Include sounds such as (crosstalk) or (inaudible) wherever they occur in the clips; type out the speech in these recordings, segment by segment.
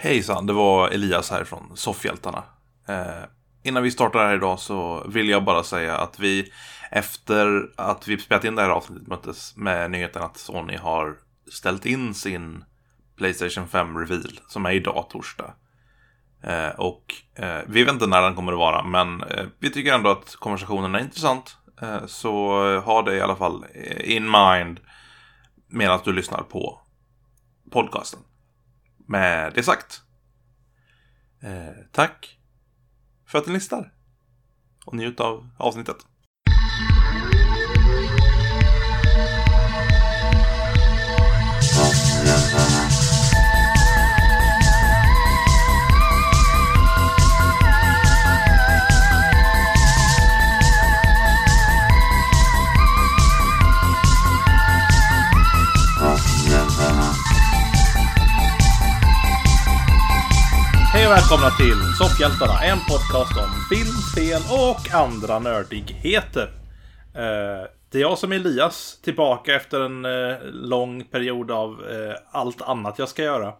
Hejsan, det var Elias här från Soffhjältarna. Eh, innan vi startar här idag så vill jag bara säga att vi efter att vi spelat in det här avsnittet möttes med nyheten att Sony har ställt in sin Playstation 5 Reveal som är idag torsdag. Eh, och eh, vi vet inte när den kommer att vara men eh, vi tycker ändå att konversationen är intressant. Eh, så eh, ha det i alla fall in mind medan du lyssnar på podcasten. Med det sagt. Eh, tack för att ni lyssnar. Och njut av avsnittet. Och välkomna till Soffhjältarna, en podcast om film, spel och andra nördigheter. Eh, Det är jag som är Elias, tillbaka efter en eh, lång period av eh, allt annat jag ska göra.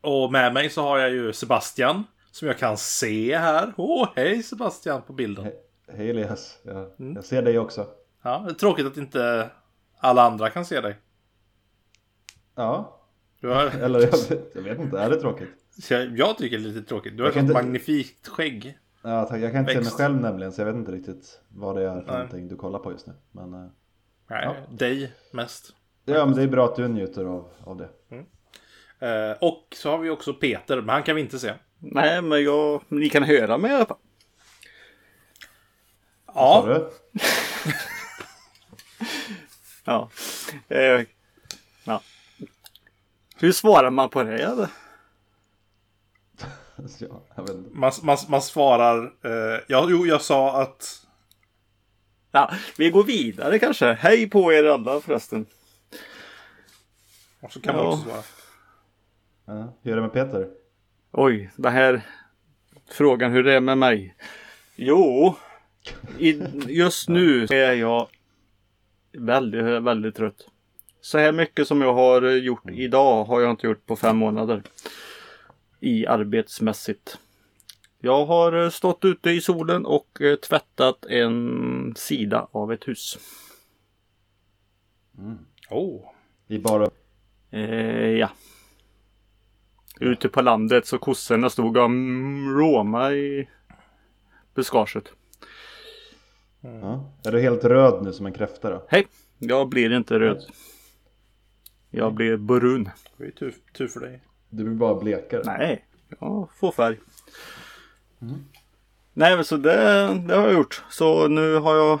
Och med mig så har jag ju Sebastian, som jag kan se här. Åh, hej Sebastian på bilden. Hej Elias, jag, Mm. jag ser dig också. Ja, det är tråkigt att inte alla andra kan se dig. Ja, har, eller jag vet, jag vet inte, är det tråkigt? jag, jag tycker det är lite tråkigt. Du har ett inte- magnifikt skägg. Ja, tack. Jag kan inte se mig Växt. själv nämligen så jag vet inte riktigt vad det är för Nej. någonting du kollar på just nu. Men eh, Nej, dig mest. ja, men det är bra att du njuter av, av det. Eh, och så har vi också Peter, men han kan vi inte se. Nej, men jag, ni kan höra mig i alla fall. Sa Ja, du? (laughs) Ja. Eh, ja. Hur svarar man på det? (laughs) Man, man, man svarar... Eh, ja, jo, jag sa att... Ja, vi går vidare kanske. Hej på er alla förresten. Och så kan man Ja. också svara. Ja, hur är det med Peter? Oj, den här frågan hur det är med mig. Jo, i, just nu är jag väldigt, väldigt trött. Så här mycket som jag har gjort idag har jag inte gjort på fem månader. I arbetsmässigt. Jag har stått ute i solen och eh, tvättat en sida av ett hus. Oh. Vi bara... Eh, ja. Ute på landet så kossorna stod och mm, råma i buskaget. Ja. Är du helt röd nu som en kräfta då? Hej! Jag blir inte röd. Jag blir brun. Det är tur, tur för dig. Du blir bara blekare. Nej, jag får färg. Nej men så det, det har jag gjort. Så nu har jag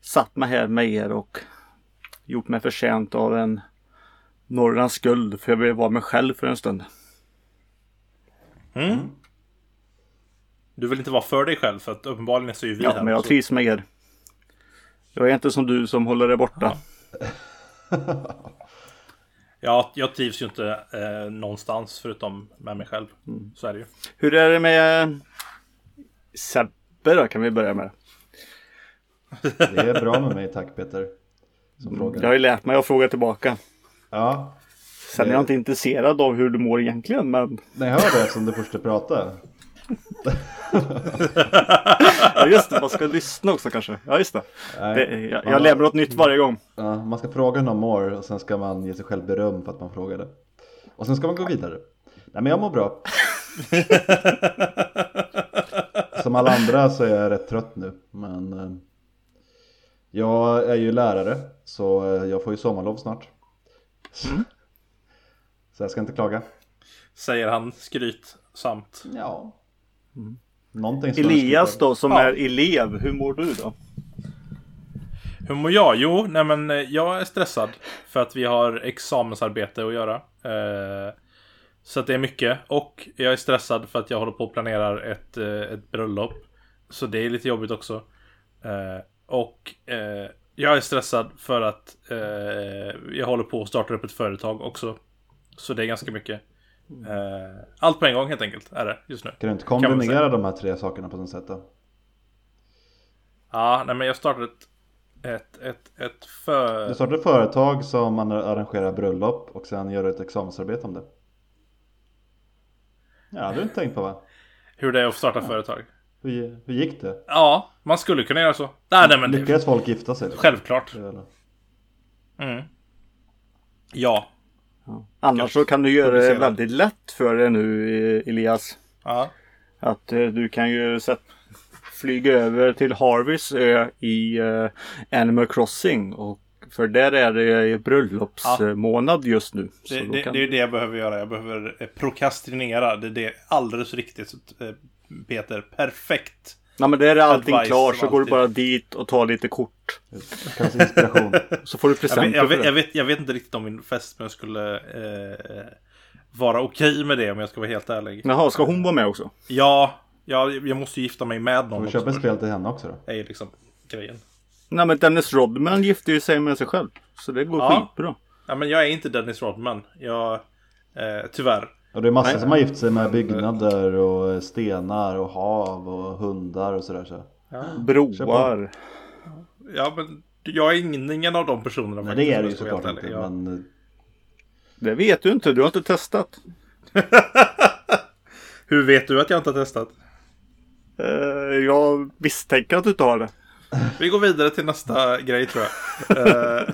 satt mig här med er och gjort mig förtjänt av en Norrlands guld. För jag vill vara mig själv för en stund. Mm. Du vill inte vara för dig själv, för att uppenbarligen så är ju vi Ja, här. men jag också. trivs med er. Jag är inte som du som håller er borta. (laughs) Ja, jag trivs ju inte eh, någonstans förutom med mig själv. Mm. Så är det ju. Hur är det med Sebbe då kan vi börja med. Det är bra med mig tack Peter. Som frågar. Jag har ju lärt mig att fråga tillbaka. Ja, Sen är jag inte intresserad av hur du mår egentligen men nej jag hör det som du först prata. Ja, just det, man ska lyssna också kanske. Ja just det. Nej. det jag, jag mig något nytt varje gång. Ja, man ska fråga man mår och sen ska man ge sig själv beröm för att man frågade. Och sen ska man gå vidare. Nej men jag mår bra. (laughs) Som alla andra så är jag rätt trött nu. Men eh, jag är ju lärare så eh, jag får ju sommarlov snart. Så jag ska inte klaga. Säger han skrytsamt. Ja. Någonting som jag Elias då som Ja. är elev, hur mår du då? Hur mår jag? Jo, nej men eh, jag är stressad. För att vi har examensarbete att göra. Eh, så att det är mycket. Och jag är stressad för att jag håller på och planerar ett, eh, ett bröllop. Så det är lite jobbigt också. Eh, och eh, jag är stressad för att eh, jag håller på att starta upp ett företag också. Så det är ganska mycket. Eh, allt på en gång helt enkelt är det just nu. Kan du inte kombinera de här tre sakerna på något sätt då? Ja, nej men jag startade ett Ett, ett, ett för... Du startar ett företag som man arrangerar bröllop och sen gör du ett examensarbete om det. Ja, det du inte tänkt på va? Hur det är att starta företag. Hur, hur gick det? Ja, man skulle kunna göra så. Nej, nej men det, Lyckades folk gifta sig? självklart. Det Mm. Ja. Annars så kan du göra det väldigt lätt för dig nu Elias. Ja. Att eh, du kan ju sätt, flyga över till Harveys ö i eh, Animal Crossing. Och för där är det bröllopsmånad just nu. Det, det, kan... det är det jag behöver göra. Jag behöver eh, prokrastinera. Det är det alldeles riktigt. eh, Peter, perfekt. Nej men där är allting Advice klart så går du bara dit och tar lite kort. Det kallas inspiration. Så får du Jag presenter vet, jag, vet, det. jag, vet, jag vet inte riktigt om min fästmö skulle eh, vara okej med det om jag ska vara helt ärlig. Jaha, ska hon vara med också? Ja, ja jag måste ju gifta mig med Får någon vi också. köpa ett spel till henne också då? Det är ju liksom grejen. Nej men Dennis Rodman gifte ju sig med sig själv. Så det går Ja. skitbra. Ja, men jag är inte Dennis Rodman. Jag, eh, tyvärr. Och det är massor Nej. som har gift sig med byggnader och stenar och hav och hundar och sådär så. Broar. Ja, men jag är ingen, ingen av de personerna. Nej det är vara såklart inte ärlig. men Det vet du inte, du har inte testat. (laughs) Hur vet du att jag inte har testat? Eh, jag misstänker att du inte har det. Vi går vidare till nästa grej tror jag.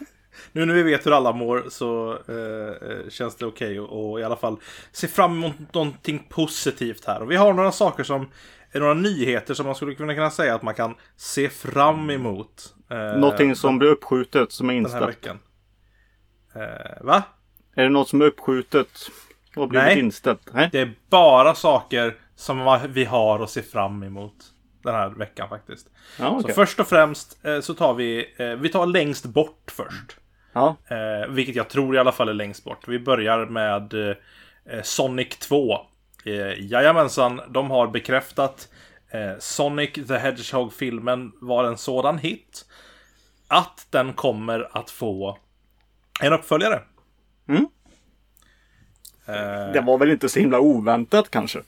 (laughs) Eh, nu när vi vet hur alla mår så eh, eh, känns det okej att och i alla fall se fram emot någonting positivt här. Och vi har några saker som är några nyheter som man skulle kunna säga att man kan se fram emot. Eh, Någonting som blir uppskjutet som är den här inställt. veckan. Eh, va? Är det något som är uppskjutet och blivit Nej. inställt? Nej. Det är bara saker som vi har att se fram emot den här veckan faktiskt. Ja, okej. Så först och främst eh, så tar vi, eh, vi tar längst bort först. Ja. Eh, vilket jag tror i alla fall är längst bort. Vi börjar med eh, Sonic 2. Eh, jajamensan, de har bekräftat eh, Sonic the Hedgehog-filmen var en sådan hit att den kommer att få en uppföljare. Mm. Eh, Det var väl inte så himla oväntat kanske.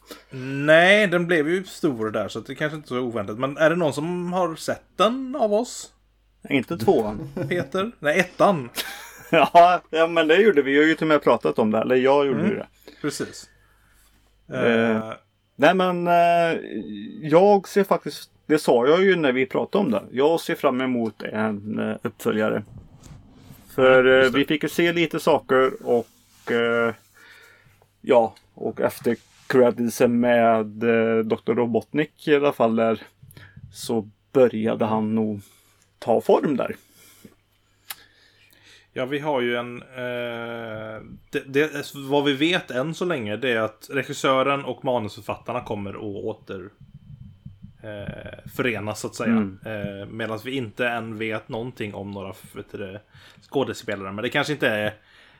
Nej, den blev ju stor där så det kanske inte är så oväntat. Men är det någon som har sett den av oss? Inte tvåan. Peter? Nej, ettan. (laughs) ja, ja, men det gjorde vi. Vi har ju till och med pratat om det. Eller jag gjorde ju det. Precis. Eh, Nej men eh, jag ser faktiskt, det sa jag ju när vi pratade om det. Jag ser fram emot en eh, uppföljare. För eh, vi fick ju se lite saker och eh, ja, och efter creditsen med eh, Dr. Robotnik i alla fall där så började han nog ta form där. Ja, vi har ju en... Eh, det, det, vad vi vet än så länge det är att regissören och manusförfattarna kommer att åter eh, förenas så att säga. Mm. Eh, Medan vi inte än vet någonting om några vet du, det, skådespelare. Men det kanske inte är...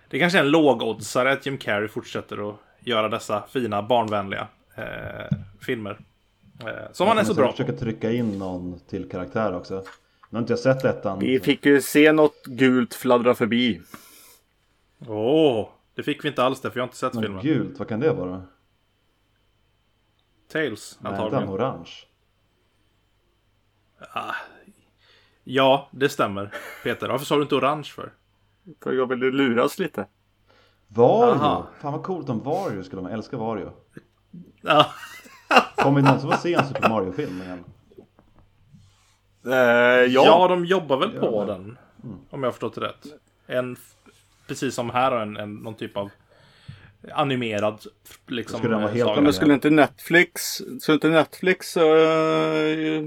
Det kanske är en lågoddsare att Jim Carrey fortsätter att göra dessa fina barnvänliga eh, filmer. Eh, som han är så bra på. försöka trycka in någon till karaktär också. Nu har inte jag sett ettan. Vi fick ju se något gult fladdra förbi. Åh! det fick vi inte alls det för jag har inte sett Något filmen. gult, vad kan det vara? Tails Nej, antagligen. han orange. Ja, det stämmer. Peter, varför sa du inte orange för? För jag ville luras lite. Vario! Aha. Fan vad coolt om Vario skulle man älska Vario. Ja, Kommer vi någonsin få se en Super Mario-film igen? Eh, ja. ja. de jobbar väl på Ja. den. Om jag har förstått det rätt. En, precis som här, en, en, någon typ av animerad liksom, Skulle den vara eh, helt. Men skulle inte Netflix, skulle inte Netflix eh,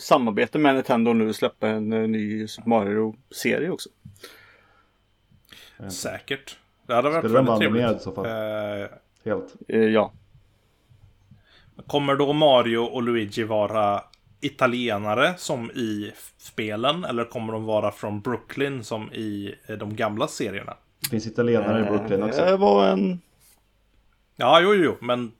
samarbete med Nintendo nu släppa en eh, ny Super Mario-serie också? Säkert. Det hade varit Skulle den vara väldigt trevligt. animerad i så fall? Helt. Ja. kommer då Mario och Luigi vara italienare som i spelen? Eller kommer de vara från Brooklyn som i eh, de gamla serierna? Det finns italienare i Brooklyn också. Det var en... Ja, jo, jo, men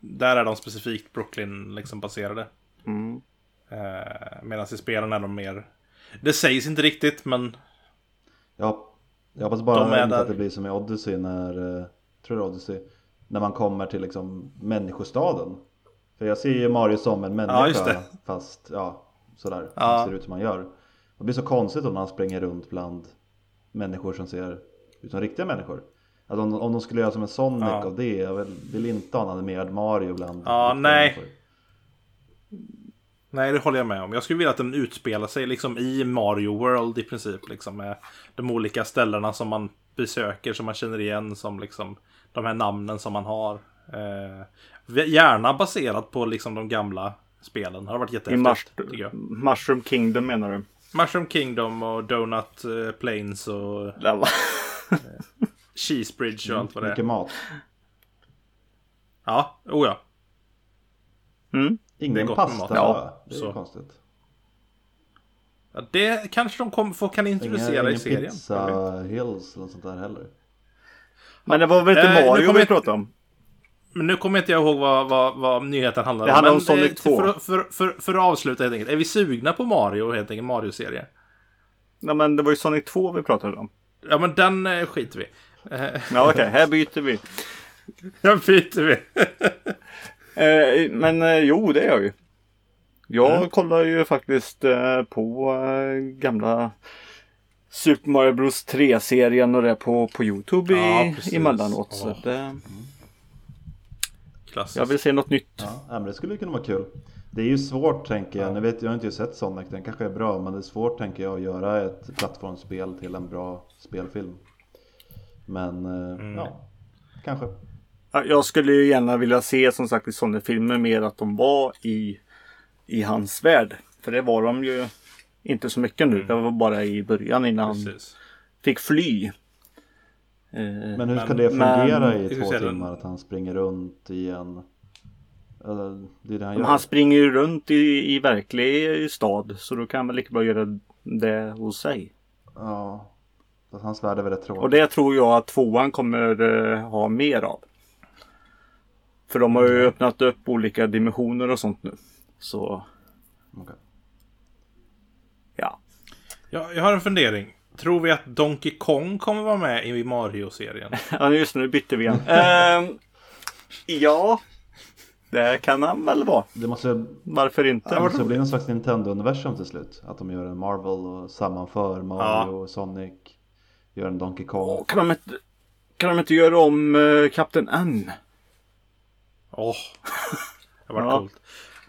där är de specifikt Brooklyn liksom baserade. Mm. Eh, Medan i spelen är de mer... Det sägs inte riktigt, men Ja, jag hoppas De bara är inte där. att det blir som i Odyssey när, eh, tror är Odyssey, när man kommer till liksom människostaden. För jag ser ju Mario som en människa Ja, just det. fast ja, sådär, Ja. ser ut som man gör. Det blir så konstigt om han springer runt bland människor som ser ut som riktiga människor. Att om, om de skulle göra som en Sonic Ja. av det, jag vill, vill inte ha en animerad Mario bland Ja, nej. människor. Nej, det håller jag med om. Jag skulle vilja att den utspelar sig liksom i Mario World i princip. Liksom, med de olika ställena som man besöker, som man känner igen, som liksom de här namnen som man har. Eh, gärna baserat på liksom de gamla spelen. Det har varit I jättehäftigt, tycker jag. Mushroom Kingdom menar du? Mushroom Kingdom och Donut eh, Plains och Det var- Cheese Bridge och allt vad det Mycket är. mat. Ja, oh ja. Mm. Ingen pasta mat. Ja, det är så. konstigt. ja. Det kanske de kom, får, kan introducera Ingen, i ingen serien. pizza hills eller sånt där heller. Men det var väl inte Eh, nu Mario kommer vi pratade om? Men nu kommer inte jag ihåg vad, vad, vad nyheten handlade Det handlar Men, om Sonic eh, 2. För, för, för, för att avsluta helt enkelt. Är vi sugna på Mario helt enkelt? Mario-serie? Nej men det var ju Sonic 2 vi pratade om. Ja men den eh, skiter vi Ja okej, (laughs) här byter vi. Den byter vi. (laughs) Eh, men eh, jo, det gör jag ju. Jag kollar ju faktiskt eh, på eh, gamla Super Mario Bros 3-serien och det på, på Youtube Ja, i, emellanåt. Så Åh. Klassiskt. jag vill se något nytt. Ja, ja, men det skulle kunna vara kul. Det är ju svårt tänker jag. Nu vet jag har inte sett Sonic, den kanske är bra. Men det är svårt tänker jag att göra ett plattformsspel till en bra spelfilm. Men eh, ja, kanske. Ja, Jag skulle ju gärna vilja se som sagt i sådana filmer mer att de var i, i hans värld. För det var de ju inte så mycket nu. Det var bara i början innan han Precis. fick fly. Eh, Men hur ska Men- det fungera men- i två timmar? Att han springer runt i en... Det det han han springer ju runt i, i verklig stad så då kan väl lika bra göra det hos sig. Ja. Fast hans värld är väl rätt tråkig. Och det tror jag att tvåan kommer eh, ha mer av. För de har ju öppnat upp olika dimensioner och sånt nu. Så Okej. ja. Ja, jag har en fundering. Tror vi att Donkey Kong kommer vara med i Mario-serien? (laughs) Ja just nu bytte vi igen. (laughs) Ehm, ja. Det kan han väl vara. Det måste, Varför inte? det måste bli någon slags Nintendo-universum till slut. Att de gör en Marvel och sammanför Mario och Sonic. Gör en Donkey Kong. Åh, kan, de inte, kan de inte göra om uh, Kapten N? Åh, det var Ja. coolt.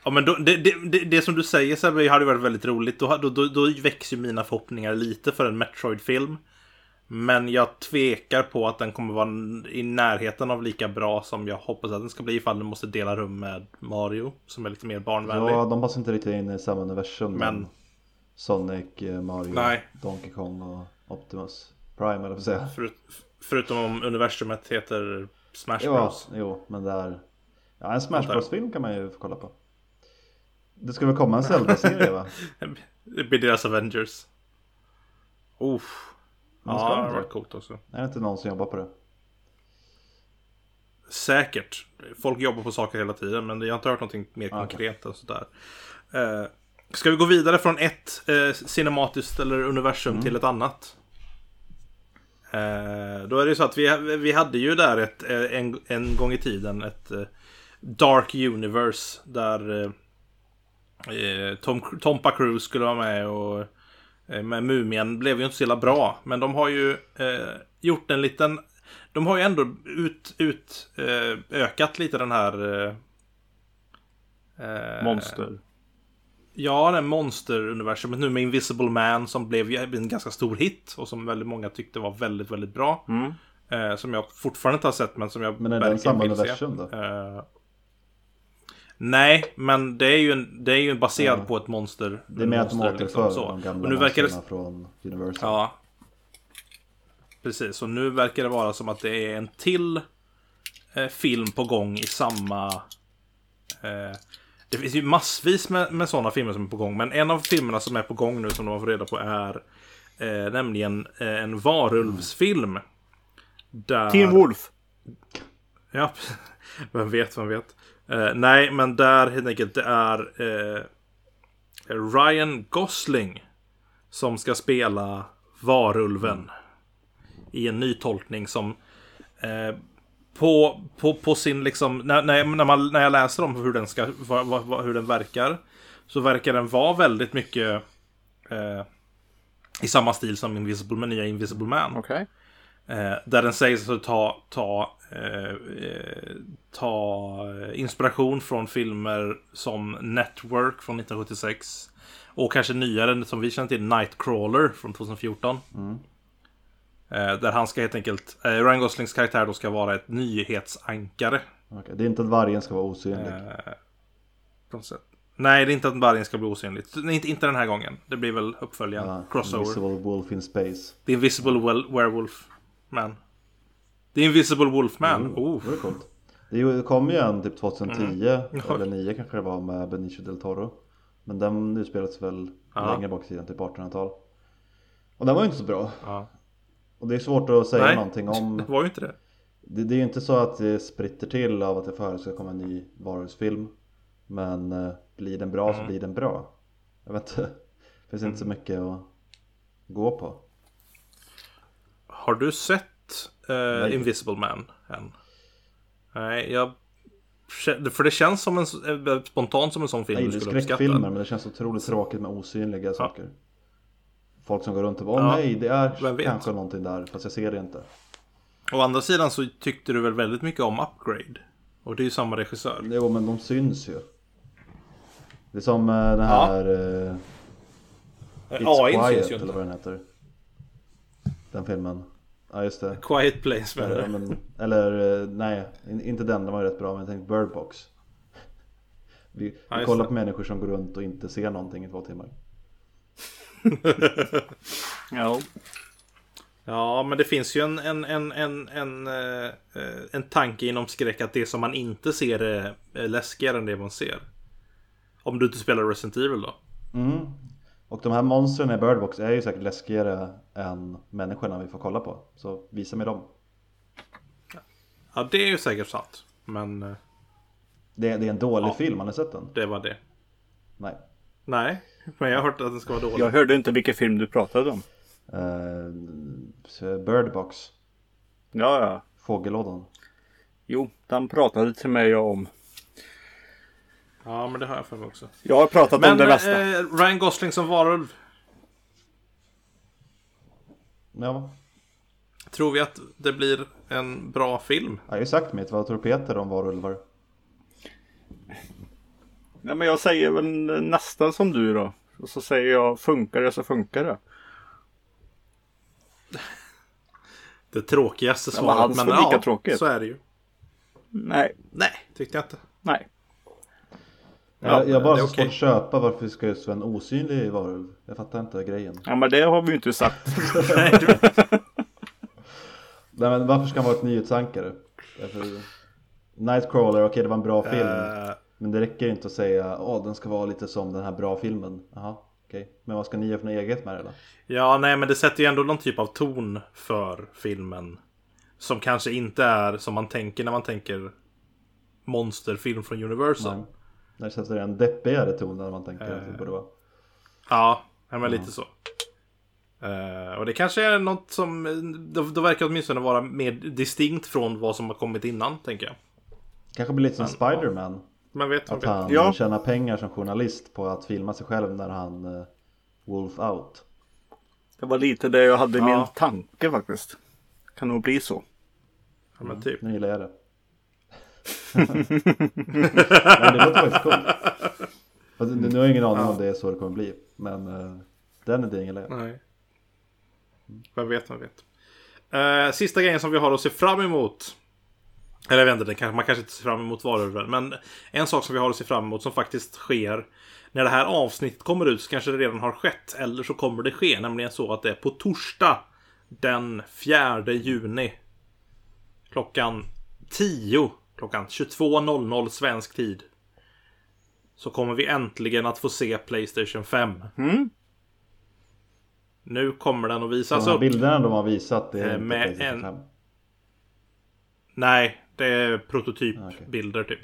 Ja, men då, det, det, det, som du säger Sebbe hade varit väldigt roligt. Då, då, då, då växer mina förhoppningar lite för en Metroid-film. Men jag tvekar på att den kommer vara i närheten av lika bra som jag hoppas att den ska bli ifall den måste dela rum med Mario. Som är lite mer barnvänlig. Ja, de passar inte riktigt in i samma universum. Men- Sonic, eh, Mario, Nej. Donkey Kong och Optimus Prime eller vad säga. Förut, förutom om universumet heter Smash Ja, Bros. jo, men där. Ja, en Smash Antar jag. Bros film kan man ju få kolla på. Det ska väl komma en Zelda-serie va? (laughs) Det blir deras Avengers. Ska Ja, de det inte var det? coolt också. Är det inte någon som jobbar på det? Säkert. Folk jobbar på saker hela tiden, men jag har inte hört någonting mer Okej. konkret och sådär. Eh, ska vi gå vidare från ett eh, cinematiskt eller universum till ett annat? Eh, då är det så att vi, vi hade ju där ett, eh, en, en gång i tiden ett eh, Dark Universe där eh, Tom, Tompa Cruise skulle vara med och eh, med Mumien blev ju inte så jävla bra. Men de har ju eh, gjort en liten... De har ju ändå ut, ut, eh, ökat lite den här... Eh, eh, Monster. Ja, det monsteruniversumet nu med Invisible Man som blev ju en ganska stor hit och som väldigt många tyckte var väldigt, väldigt bra. Mm. Eh, som jag fortfarande inte har sett men som jag Men är den samma universum då? Nej, men det är ju, en, det är ju baserad Ja. på ett monster. Det är mer att de återför liksom, så. de gamla Och nu verkar det, från Universal. Ja. Precis, och nu verkar det vara som att det är en till eh, film på gång i samma... Eh, det finns ju massvis med, med sådana filmer som är på gång, men en av filmerna som är på gång nu som de har fått reda på är eh, nämligen eh, en varulvsfilm. Där... Teen Wolf. Ja, (laughs) vem vet, vem vet. Eh, nej, men där helt enkelt det är eh, Ryan Gosling som ska spela varulven i en ny tolkning som eh, på, på, på sin liksom, när, när, man, när jag läser om hur den, ska, vad, vad- hur den verkar så verkar den vara väldigt mycket eh, I samma stil som Invisible nya Invisible Man. Okej. Eh, där den sägs att ta, ta, eh, eh, ta inspiration från filmer som Network från 1976. Och kanske nyare som vi känner till, Nightcrawler från 2014. Eh, där han ska helt enkelt, eh, Ryan Goslings karaktär då ska vara ett nyhetsankare. Okej, Det är inte att vargen ska vara osynlig. Eh. Nej, det är inte att vargen ska bli osynlig. Inte, inte den här gången. Det blir väl uppföljaren. Ja, Crossover. Invisible Wolf in Space. The Invisible well, Werewolf Man. The Invisible Wolf Man. Oh. Det coolt. Det kom ju en typ 2010 Mm. eller 9 kanske det var med Benicio del Toro. Men den utspelades väl Ja. längre bak i tiden, typ 1800-tal. Och den var ju inte så bra. Ja. Och det är svårt att säga Nej. någonting om. (laughs) Det var ju inte det. Det, det är ju inte så att det spritter till av att det före ska komma en ny varulvsfilm. Men eh, blir den bra Mm. så blir den bra. Jag vet inte. Det finns inte så mycket att gå på. Har du sett eh, Nej. Invisible Man än? Nej, jag... För det känns som en, eh, spontant som en sån film Jag du skulle uppskatta. skräckfilmer men det känns otroligt tråkigt med osynliga saker. Folk som går runt och bara Åh Ja, nej det är vem vet?" kanske någonting där fast jag ser det inte. Å andra sidan så tyckte du väl väldigt mycket om Upgrade? Och det är ju samma regissör. Jo men de syns ju. Det är som eh, den här eh, It's AI Quiet syns ju eller vad den heter. Den filmen. Ja just det. Quiet Place Ja, du? men, eller eh, nej, in- inte den, den var ju rätt bra men jag tänkte Bird Box. Vi, Ja, vi kollar på människor som går runt och inte ser någonting i två timmar. (laughs) Ja. Ja, men det finns ju en, en, en, en, en, eh, eh, en tanke inom skräck att det som man inte ser är är läskigare än det man ser. Om du inte spelar Resident Evil då. Mm. Och de här monstren i Bird Box är ju säkert läskigare än människorna vi får kolla på. Så visa mig dem. Ja, det är ju säkert sant. Men eh, Det, det är en dålig Ja. film, har ni sett den? det var det. Nej. Nej, men jag har hört att den ska vara dålig. Jag hörde inte vilken film du pratade om. Uh, Bird Box. Ja, ja. Fågellådan. Jo, den pratade till mig om. Ja, men det har jag för mig också. Jag har pratat om Men det mesta. eh, Ryan Gosling som varulv. Ja, Tror vi att det blir en bra film? jag har ju sagt mitt. Vad tror Peter om varulvar? Nej, men jag säger väl nästan som du då. Och så säger jag funkar det så funkar det. Det tråkigaste Ja, men svaret. men lika ja, tråkigt. så är det ju. Nej, Nej, tyckte jag inte. nej. Jag, jag bara så svårt att köpa varför ska just vara en osynlig varulv. Jag fattar inte grejen. Ja, men det har vi ju inte sagt. (laughs) Nej, men varför ska han vara ett nyhetsankare? Därför... Nightcrawler, okej det var en bra film. Eh, Men det räcker inte att säga åh den ska vara lite som den här bra filmen. Jaha, okej. Men vad ska ni göra för något eget med det då? Ja, nej, men det sätter ju ändå någon typ av ton för filmen. Som kanske inte är som man tänker när man tänker monsterfilm från Universal. Nej. När det sätter en deppigare ton än man tänker att det borde vara. Ja, men lite så. Eh, och det kanske är något som... Då, då verkar åtminstone vara mer distinkt från vad som har kommit innan, tänker jag. Kanske blir lite som Spiderman. Men vet vad Att vet. han Ja. tjänar pengar som journalist på att filma sig själv när han uh, Wolf out. Det var lite det jag hade i min Ja. tanke faktiskt. Kan nog bli så. Ja, men typ. Nu gillar jag det. Men det låter faktiskt coolt. Nu har jag ingen aning om det är så det kommer bli. Men uh, den idén gillar jag. Nej. Vem vet, vem vet. Eh, sista grejen som vi har att se fram emot. Eller jag vet inte, man kanske inte ser fram emot varulven. Men en sak som vi har att se fram emot som faktiskt sker. När det här avsnittet kommer ut så kanske det redan har skett. Eller så kommer det ske. Nämligen så att det är på torsdag. Den 4 juni. Klockan 10. Klockan 22.00 svensk tid. Så kommer vi äntligen att få se Playstation 5. Mm. Nu kommer den att visas de här upp. bilderna de har visat det är Eh, inte med Playstation en- 5. Nej, det är Ah, okej. prototypbilder typ.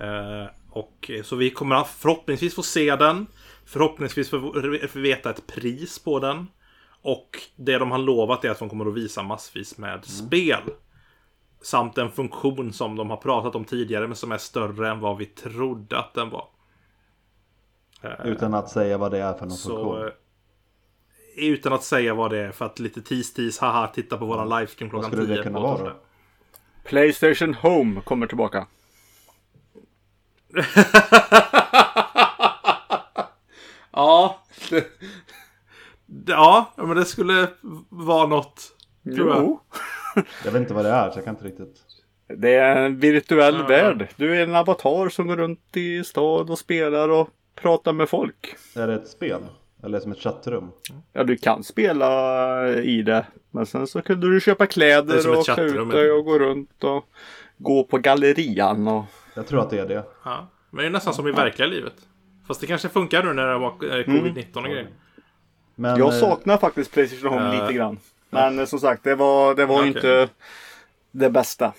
Eh, och eh, så vi kommer att förhoppningsvis få se den. Förhoppningsvis få få veta ett pris på den. Och det de har lovat är att de kommer att visa massvis med Mm. spel. Samt en funktion som de har pratat om tidigare men som är större än vad vi trodde att den var. Eh, Utan att säga vad det är för någon så, funktion. eh, utan att säga vad det är för att lite tis-tis, haha, titta på våran livestream klockan skulle det 10. kunna vara då? Playstation Home kommer tillbaka. (laughs) Ja. Det, (laughs) ja, men det skulle vara något. Tror jag. Jo. Jag vet inte vad det är så jag kan inte riktigt. Det är en virtuell Ja. värld. Du är en avatar som går runt i stad och spelar och pratar med folk. Är det ett spel? Eller som ett chattrum? Ja, du kan spela i det. Men sen så kunde du köpa är kläder och klä ut dig och gå runt och gå på gallerian och... Jag tror att det är det. Ja. Men det är nästan som i verkliga livet. Fast det kanske funkar nu när det var eh, covid-19 och grejer. Men, Jag eh, saknar faktiskt Playstation Home Eh. lite grann. Men eh, som sagt, det var, det var Okej. inte det bästa.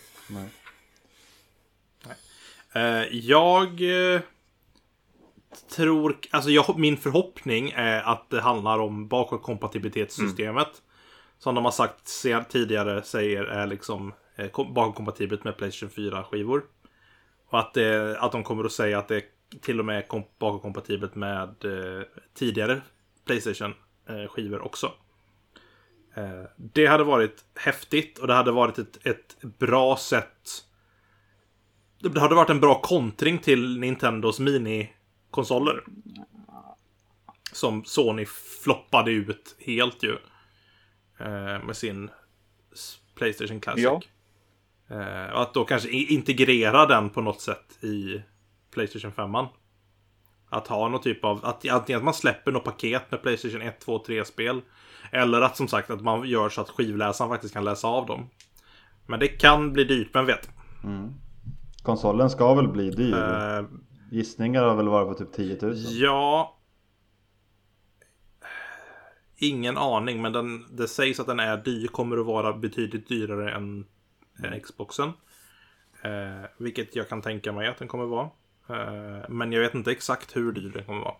Eh, jag eh, tror, alltså jag, min förhoppning är att det handlar om bakåtkompatibilitetssystemet. Som de har sagt tidigare säger är liksom kom- bakåtkompatibelt med Playstation 4-skivor. Och att, det, att de kommer att säga att det till och med är kom- bakåtkompatibelt med eh, tidigare Playstation-skivor också. Eh, det hade varit häftigt och det hade varit ett, ett bra sätt det hade varit en bra kontring till Nintendos mini-konsoler. Som Sony floppade ut helt ju. Eh, med sin Playstation Classic. Ja. Eh, och att då kanske integrera den på något sätt i Playstation 5. Att ha någon typ av, att antingen att man släpper något paket med Playstation 1, 2, 3-spel. Eller att som sagt att man gör så att skivläsaren faktiskt kan läsa av dem. Men det kan bli dyrt, men vet. Konsolen ska väl bli dyr? Eh, Gissningar har väl varit på typ 10 000? Ja. Ingen aning, men den, det sägs att den är dyr. Kommer att vara betydligt dyrare än eh, Xboxen. Eh, vilket jag kan tänka mig att den kommer vara. Eh, men jag vet inte exakt hur dyr den kommer vara.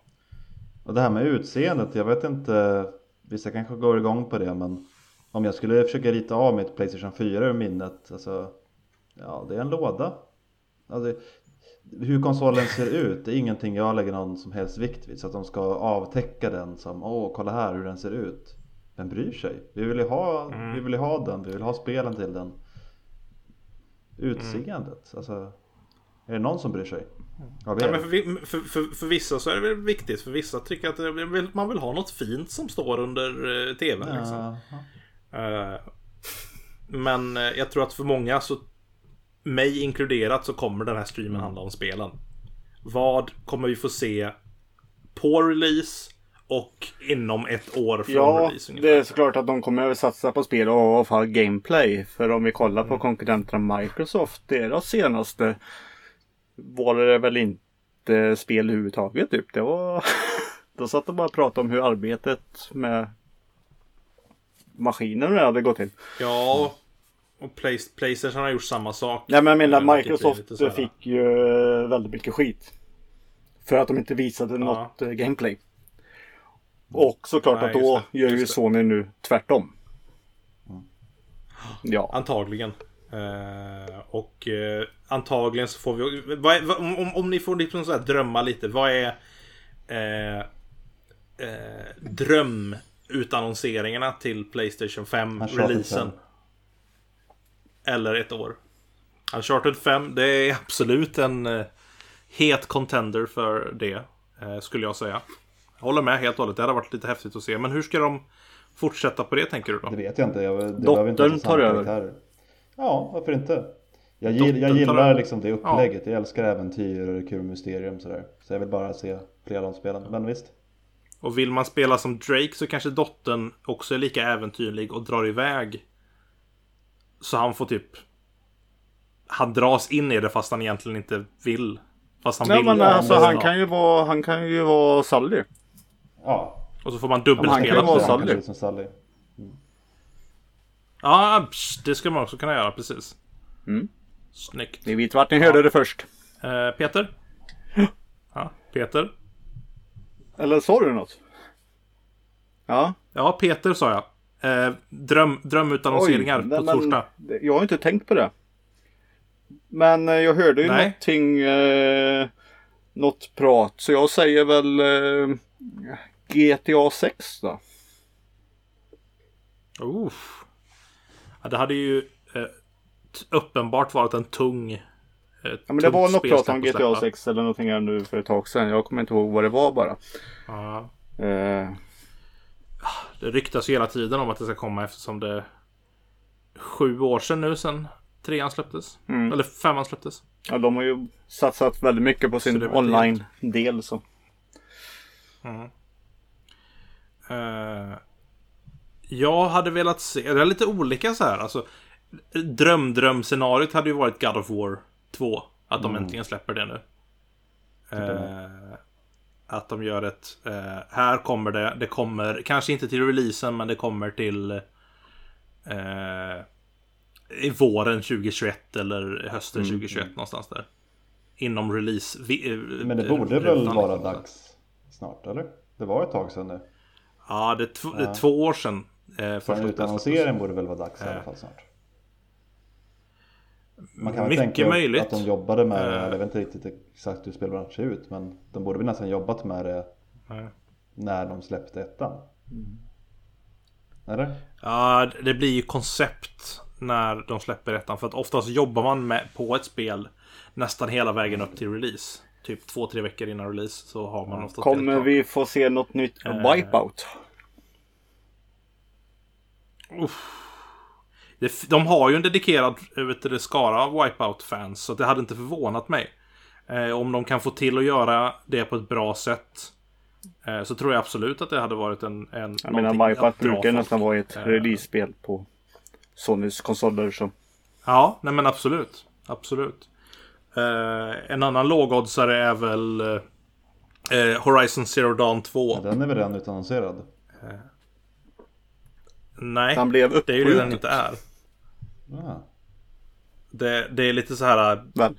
Och det här med utseendet, jag vet inte Vissa kanske går igång på det men Om jag skulle försöka rita av mitt Playstation 4 ur minnet Alltså Ja, det är en låda. Alltså, Hur konsolen ser ut, det är ingenting jag lägger någon som helst vikt vid Så att de ska avtäcka den som Åh, kolla här hur den ser ut. Vem bryr sig? Vi vill ju ha, vi vill ha den, vi vill ha spelen till den. Utseendet, alltså Är det någon som bryr sig? Ja, er? men för, för, för, för vissa så är det väl viktigt. För vissa tycker att man vill ha något fint som står under eh, tvn. Liksom. Ja. Eh, Men eh, jag tror att för många, så mig inkluderat, så kommer den här streamen handla om spelen. Vad kommer vi få se på release och inom ett år från Ja, release ungefär? det är såklart att de kommer att satsa på spel och i alla fall gameplay. För om vi kollar på konkurrenterna Microsoft, deras senaste var det väl inte spel överhuvudtaget typ. Det var... (laughs) Då satt de bara och pratade om hur arbetet med maskinen hade gått till. Ja, och Play, Playstation har gjort samma sak. Nej men jag menar Microsoft fick ju eh, väldigt mycket skit. För att de inte visade något eh, gameplay. Och såklart Nej, att då det, gör ju. Sony nu tvärtom. Ja. Antagligen. Eh, och eh, antagligen så får vi... Vad är, vad, om, om, om ni får liksom så här drömma lite. Vad är eh, eh, drömutannonseringarna till Playstation 5-releasen? Uncharted Eller ett år. Uncharted 5, det är absolut en eh, het contender för det. Eh, skulle jag säga. Jag håller med helt och hållet. Det hade varit lite häftigt att se. Men hur ska de fortsätta på det tänker du då? Det vet jag inte. Jag, det Dottern tar över. karaktärer. Ja, varför inte? Jag, gill, jag gillar liksom det upplägget. Jag älskar äventyr och kul mysterium sådär. Så jag vill bara se fler av de spelen. Men visst. Och vill man spela som Drake så kanske dottern också är lika äventyrlig och drar iväg. Så han får typ... Han dras in i det fast han egentligen inte vill. Fast han Nej vill. men Ja, alltså men- han kan ju vara, han kan ju vara Sally. Ja, Och så får man han kan ju dubbelspela. vara han Sally. är Sally. Ja, det ska man också kunna göra precis. Mm. Snyggt. Ni vet vart ni hörde det först. Eh, Peter? Ja, Peter? Eller sa du något? Ja. Ja, Peter sa jag. Eh, dröm, drömutannonseringar nej, på men torsdag. Jag har inte tänkt på det. Men eh, jag hörde ju Nej. någonting. Eh, något prat. Så jag säger väl eh, GTA 6 då. Uff. Ja, det hade ju eh, uppenbart varit en tung... Eh, Ja, men det var något prat om GTA släppa. 6 eller någonting här nu för ett tag sedan. Jag kommer inte ihåg vad det var bara. Ja. Eh, Det ryktas ju hela tiden om att det ska komma eftersom det sju år sedan nu sedan trean släpptes. Mm. Eller femman släpptes. ja, de har ju satsat väldigt mycket på Så sin det blir online-del. Så. Eh, jag hade velat se, det är lite olika så här. Alltså, drömdrömscenariot hade ju varit God of War 2. Att de äntligen släpper det nu. Eh, att de gör ett, eh, här kommer det, det kommer, kanske inte till releasen men det kommer till eh, i våren 2021 eller hösten 2021 någonstans där. Inom release. Vi, eh, Men det borde väl vara dags snart, eller? Det var ett tag sedan nu. Ja, det är, tv- det är två år sedan. Eh, För första en spelet utannonsering borde väl vara dags i alla fall snart. Man kan väl Mycket tänka möjligt. att de jobbade med det, Eh. jag vet inte riktigt exakt hur spelbranschen ser ut men de borde väl nästan jobbat med det Nej. när de släppte ettan. Eller? Ja, det blir ju koncept när de släpper ettan. För att oftast jobbar man med, på ett spel nästan hela vägen upp till release. Typ två, tre veckor innan release så har man ofta Kommer vi få se något nytt Eh. Wipeout? Det, f- de har ju en dedikerad eh, vet du, skara av Wipeout-fans. Så det hade inte förvånat mig. Eh, om de kan få till att göra det på ett bra sätt. Eh, så tror jag absolut att det hade varit en... en Jag menar Wipeout brukar folk. nästan vara ett Eh. release-spel på Sonys konsoler. Så. Ja, nej men absolut. Absolut. Eh, en annan lågoddsare är väl eh, eh, Horizon Zero Dawn 2. Ja, den är väl redan utannonserad? Nej, Han blev det är ju det den inte är. Ah. Det, det är lite så här. Väl?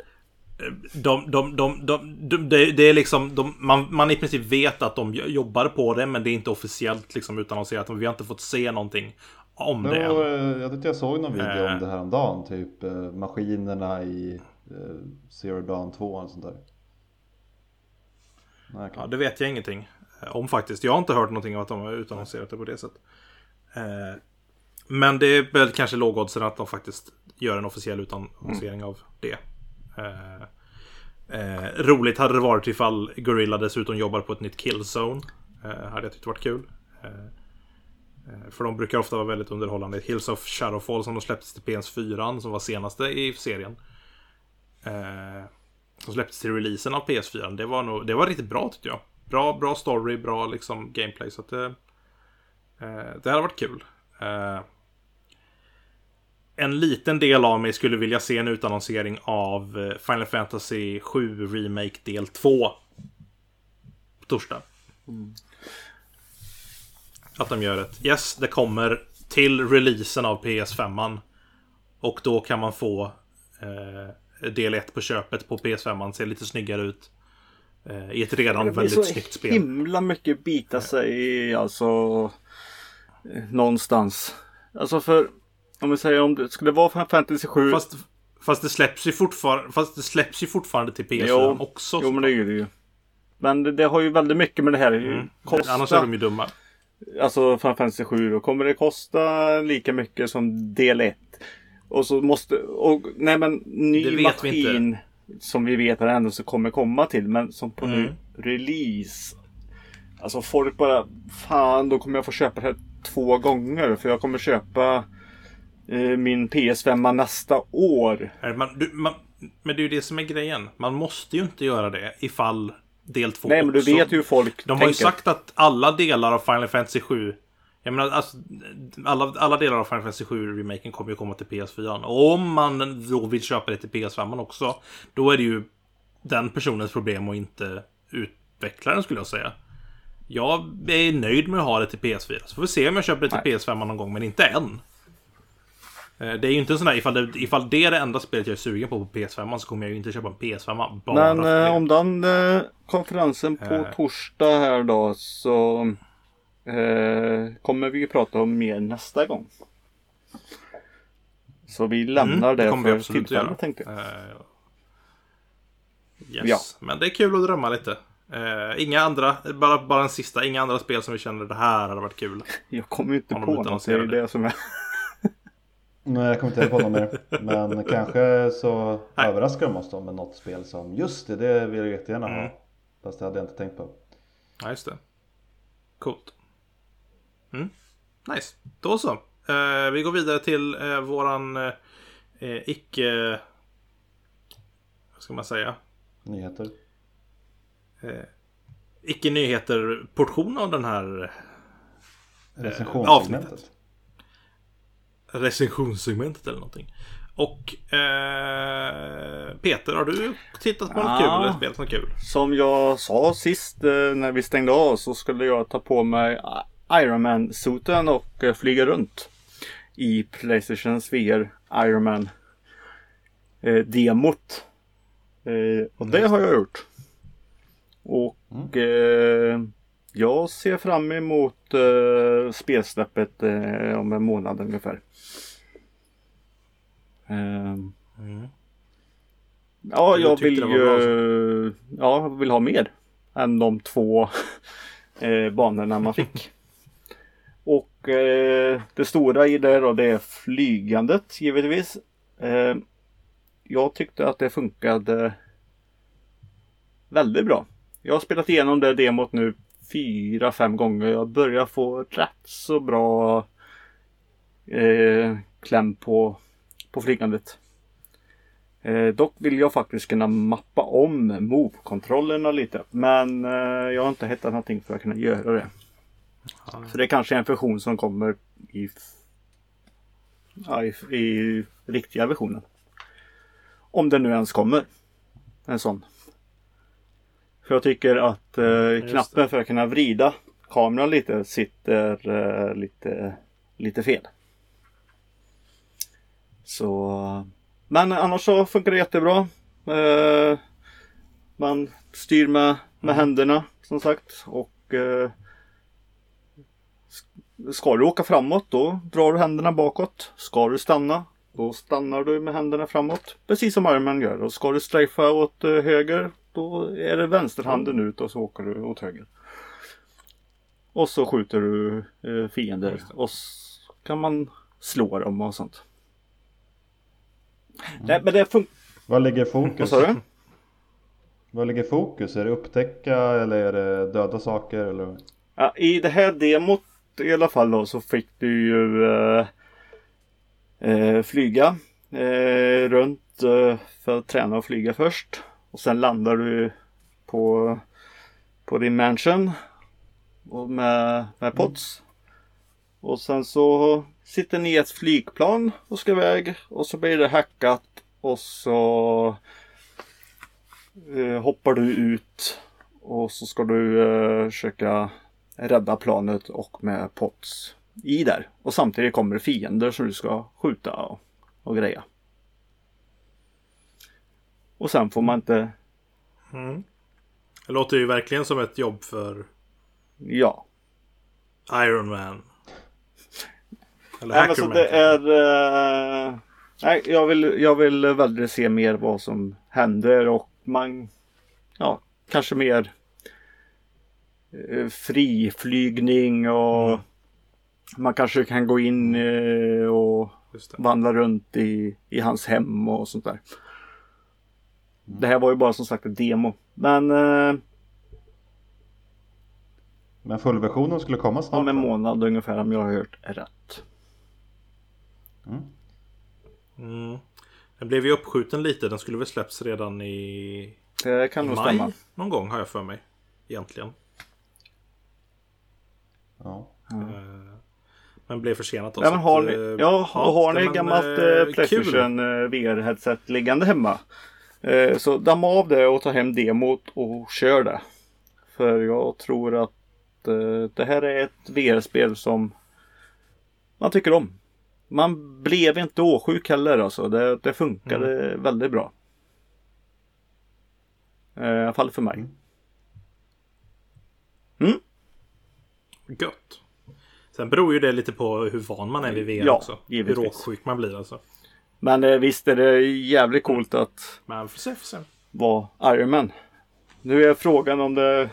De, de, de, de, de, det, det är liksom, de, man, man i princip vet att de jobbar på det, men det är inte officiellt liksom utannonserat. Vi har inte fått se någonting om Det det. var, eh, jag tyckte jag såg någon video Eh. om det här om dagen, typ eh, maskinerna i eh, Zero Dawn 2 och sånt där. Nej, Ja, det vet jag ingenting eh, om faktiskt. Jag har inte hört någonting om att de har utannonserat det på det sättet. Eh, Men det är väl kanske lågoddsare att de faktiskt gör en officiell utannonsering av det. Eh, eh, roligt hade det varit ifall Gorilla dessutom jobbar på ett nytt Killzone. Hade jag tyckt varit kul. För de brukar ofta vara väldigt underhållande. Hills of Shadowfall som de släpptes till PS4 som var senaste i serien. Eh, som släpptes till releasen av PS4. Det var, nog, det var riktigt bra tyckte jag. Bra, bra story, bra liksom gameplay. Så att eh, det hade varit kul. Eh, en liten del av mig skulle vilja se en utannonsering av eh, Final Fantasy 7 Remake del 2. På torsdag. Att de gör ett Yes, det kommer till releasen av PS5. Och då kan man få eh, del 1 på köpet på PS5. Ser lite snyggare ut. Eh, I ett redan Det blir väldigt så snyggt spel. himla mycket bita sig i alltså eh, någonstans. Alltså för om vi säger om det skulle vara Fantasy 7. Fast, fast, det släpps ju fortfarande, fast det släpps ju fortfarande till PS4 jo, också. jo men det är det ju. Men det, det har ju väldigt mycket med det här. Mm. Kosta, Annars är de ju dumma. Alltså Final Fantasy 7 då kommer det kosta lika mycket som del 1. Och så måste, och nej men Det ny maskin som vi vet att ändå så kommer komma till men som på Mm. nu release. Alltså folk bara fan då kommer jag få köpa det här två gånger för jag kommer köpa eh, min PS5 nästa år. Man, du, man, men det är ju det som är grejen. Man måste ju inte göra det ifall del 2 Nej men du också. vet hur folk De har tänker. ju sagt att alla delar av Final Fantasy 7 jag menar, alltså, alla, alla delar av Final Fantasy 7 remaken kommer ju komma till PS4. Och om man då vill köpa det till PS5 också, då är det ju den personens problem och inte utvecklaren skulle jag säga. Jag är nöjd med att ha det till PS4. Så får vi se om jag köper det till PS5 någon gång, men inte än. Eh, Det är ju inte en sån här, ifall det, ifall det är det enda spelet jag är sugen på på PS5 så kommer jag ju inte köpa en PS5 bara Men eh, om den eh, konferensen på Eh. torsdag här då så eh, kommer vi ju prata om mer nästa gång. Så vi lämnar Mm, det det, för tillfället göra. tänkte jag. Eh, Yes. Ja. Men det är kul att drömma lite. Eh, inga andra, bara, bara en sista, inga andra spel som vi känner det här hade varit kul. (laughs) Jag kommer ju inte på något. Det är det som är. (laughs) Nej, jag kommer inte på något mer. Men kanske så Nej. överraskar de oss då med något spel som just det, det vill jag jättegärna Mm. ha. Fast det hade jag inte tänkt på. Ja, just det. Coolt. Mm. Nice. Då så. Eh, vi går vidare till eh, våran eh, eh, icke... Vad ska man säga? Nyheter. Eh, icke nyheter-portion av den här Recensionssegmentet. recensionssegmentet eller någonting. Och eh, Peter, har du tittat på något Ja. kul eller spelat något kul? Som jag sa sist eh, när vi stängde av så skulle jag ta på mig Ironman-suten och eh, flyga runt. I Playstations VR Ironman eh, demot. Eh, och det har jag gjort. Och eh, jag ser fram emot eh, spelsläppet om en månad ungefär. Ehm, Ja, Du jag vill ju ja, vill ha mer än de två (laughs) eh, banorna man fick. Och eh, det stora i det då, det är flygandet givetvis. Eh, jag tyckte att det funkade väldigt bra. Jag har spelat igenom det demot nu fyra, fem gånger. Jag börjar få rätt så bra eh, kläm på, på flygandet. Eh, dock vill jag faktiskt kunna mappa om move-kontrollerna lite. Men eh, jag har inte hittat någonting för att kunna göra det. Så det kanske är en funktion som kommer i, ja, i, i riktiga versionen. Om det nu ens kommer. En sån. För jag tycker att eh, knappen för att kunna vrida kameran lite sitter eh, lite, lite fel. Så men annars så funkar det jättebra. Eh, man styr med, med händerna som sagt. Och eh, Ska du åka framåt då drar du händerna bakåt. Ska du stanna då stannar du med händerna framåt. Precis som Ironman gör. Och ska du strafea åt eh, höger då är det vänsterhanden ut och så åker du åt höger. Och så skjuter du eh, fiender. Och så kan man slå dem och sånt. Nej men det funkar. Vad ligger Vad fokus? sa du? Vad ligger fokus? Är det upptäcka eller är det döda saker? Eller? Ja, I det här demot i alla fall då så fick du ju eh, eh, flyga eh, runt eh, för att träna och flyga först. Och sen landar du på, på din mansion och med, med pots. Och sen så sitter ni i ett flygplan och ska iväg och så blir det hackat och så eh, hoppar du ut och så ska du eh, försöka rädda planet och med pots i där. Och samtidigt kommer det fiender som du ska skjuta och, och greja. Och sen får man inte, Det låter ju verkligen som ett jobb för ja. Iron Man. Eller Nej, men så Hackerman. det är... eh, nej, jag vill, jag vill väldigt se mer vad som händer och man... Ja, kanske mer friflygning och man kanske kan gå in eh, och vandra runt i, i hans hem och sånt där. Det här var ju bara som sagt ett demo. Men eh, Men fullversionen skulle komma snart? om en månad ungefär om jag har hört rätt. Mm. Den blev ju uppskjuten lite. Den skulle väl släppts redan i Det kan nog maj stämma. någon gång har jag för mig. Egentligen. Ja. Eh, Men blev försenat då. Ja, men har att, ni, eh, ja, och har ni gammalt eh, eh. Playstation VR-headset liggande hemma. Eh, så damma av det och ta hem demot och kör det. För jag tror att eh, det här är ett VR-spel som man tycker om. Man blev inte åsjuk heller alltså. Det, det funkade Mm. väldigt bra. Eh, I alla fall för mig. Gött. Sen beror ju det lite på hur van man är vid VR Ja, också. givetvis. Hur åksjuk man blir alltså. Men eh, visst är det jävligt coolt att Men får se, får se. vara Iron Man. Nu är frågan om det...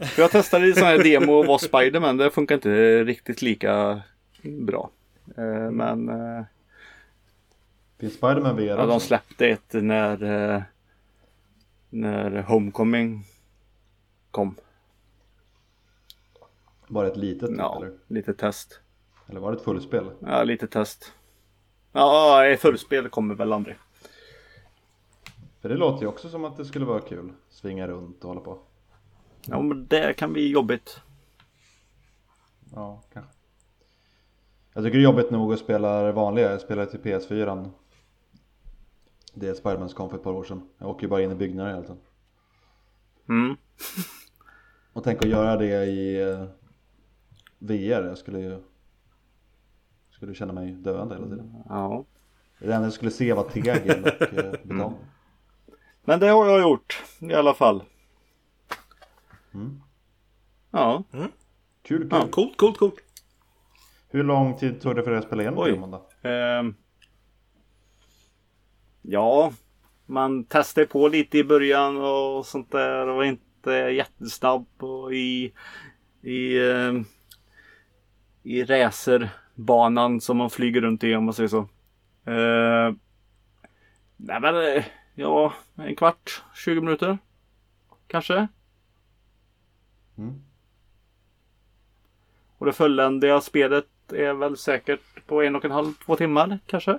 För jag testade i sån här demo och var Spiderman. Det funkar inte riktigt lika bra. Eh, Men eh, Finns Spiderman VR ja, de släppte ett när, eh, när Homecoming kom. Bara ett litet typ, Ja, eller? lite test. Eller var det ett fullspel? Ja, lite test. Ja, eh, fullspel kommer väl aldrig. För det låter ju också som att det skulle vara kul. Svinga runt och hålla på. Ja, men det kan bli jobbigt. Ja, kanske. Jag tycker det är jobbigt nog att spela det vanliga. Jag spelar till PS4. Det är som kom för ett par år sedan. Jag åker ju bara in i byggnader hela tiden. Mm. Och tänk att göra det i eh, VR. Jag skulle ju skulle känna mig döende hela tiden. Ja. Det enda jag skulle se var tegel och eh, betong. Men det har jag gjort i alla fall. Mm. Ja. Kul, kul. Ja, coolt, coolt, coolt. Hur lång tid tog det för dig att spela igenom demon då? Ehm. ja, man testade på lite i början och sånt där och var inte jättesnabb och i i, ehm, i racerbanan som man flyger runt i om man säger så. Ehm. nej men eh, ja, en kvart, 20 minuter. Kanske. Mm. Och det fulländiga spelet är väl säkert på en och en halv, två timmar kanske.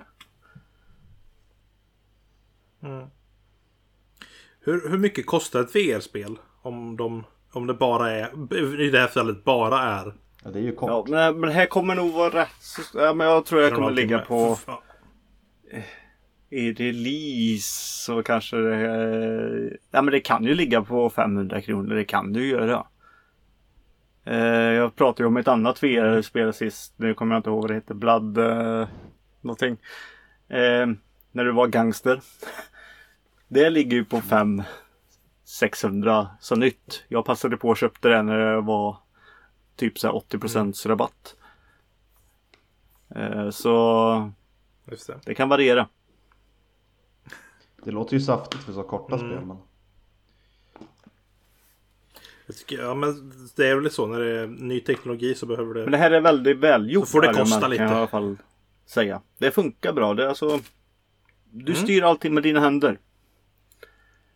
Hur, hur mycket kostar ett VR-spel? Om, de, om det bara är, i det här fallet bara är... Ja, det är ju kort. Ja, men, men det här kommer nog vara rätt så, ja, men jag tror jag kommer ligga på Ja. i release så kanske det eh, Ja men det kan ju ligga på 500 kronor. Det kan du göra. Eh, jag pratade ju om ett annat VR-spel sist. Nu kommer jag inte ihåg vad det heter. Blood eh, någonting. Eh, när du var gangster. (laughs) Det ligger ju på 5 600 så nytt. Jag passade på och köpte det när det var typ så här 80 rabatt. Eh, så Just det. det kan variera. Det låter ju saftigt för så korta Mm. spel men Jag tycker, ja, men det är väl så när det är ny teknologi så behöver det... Men det här är väldigt välgjort. Så får det kosta kan lite. jag i alla fall säga. Det funkar bra. Det är alltså, du Mm. styr allting med dina händer.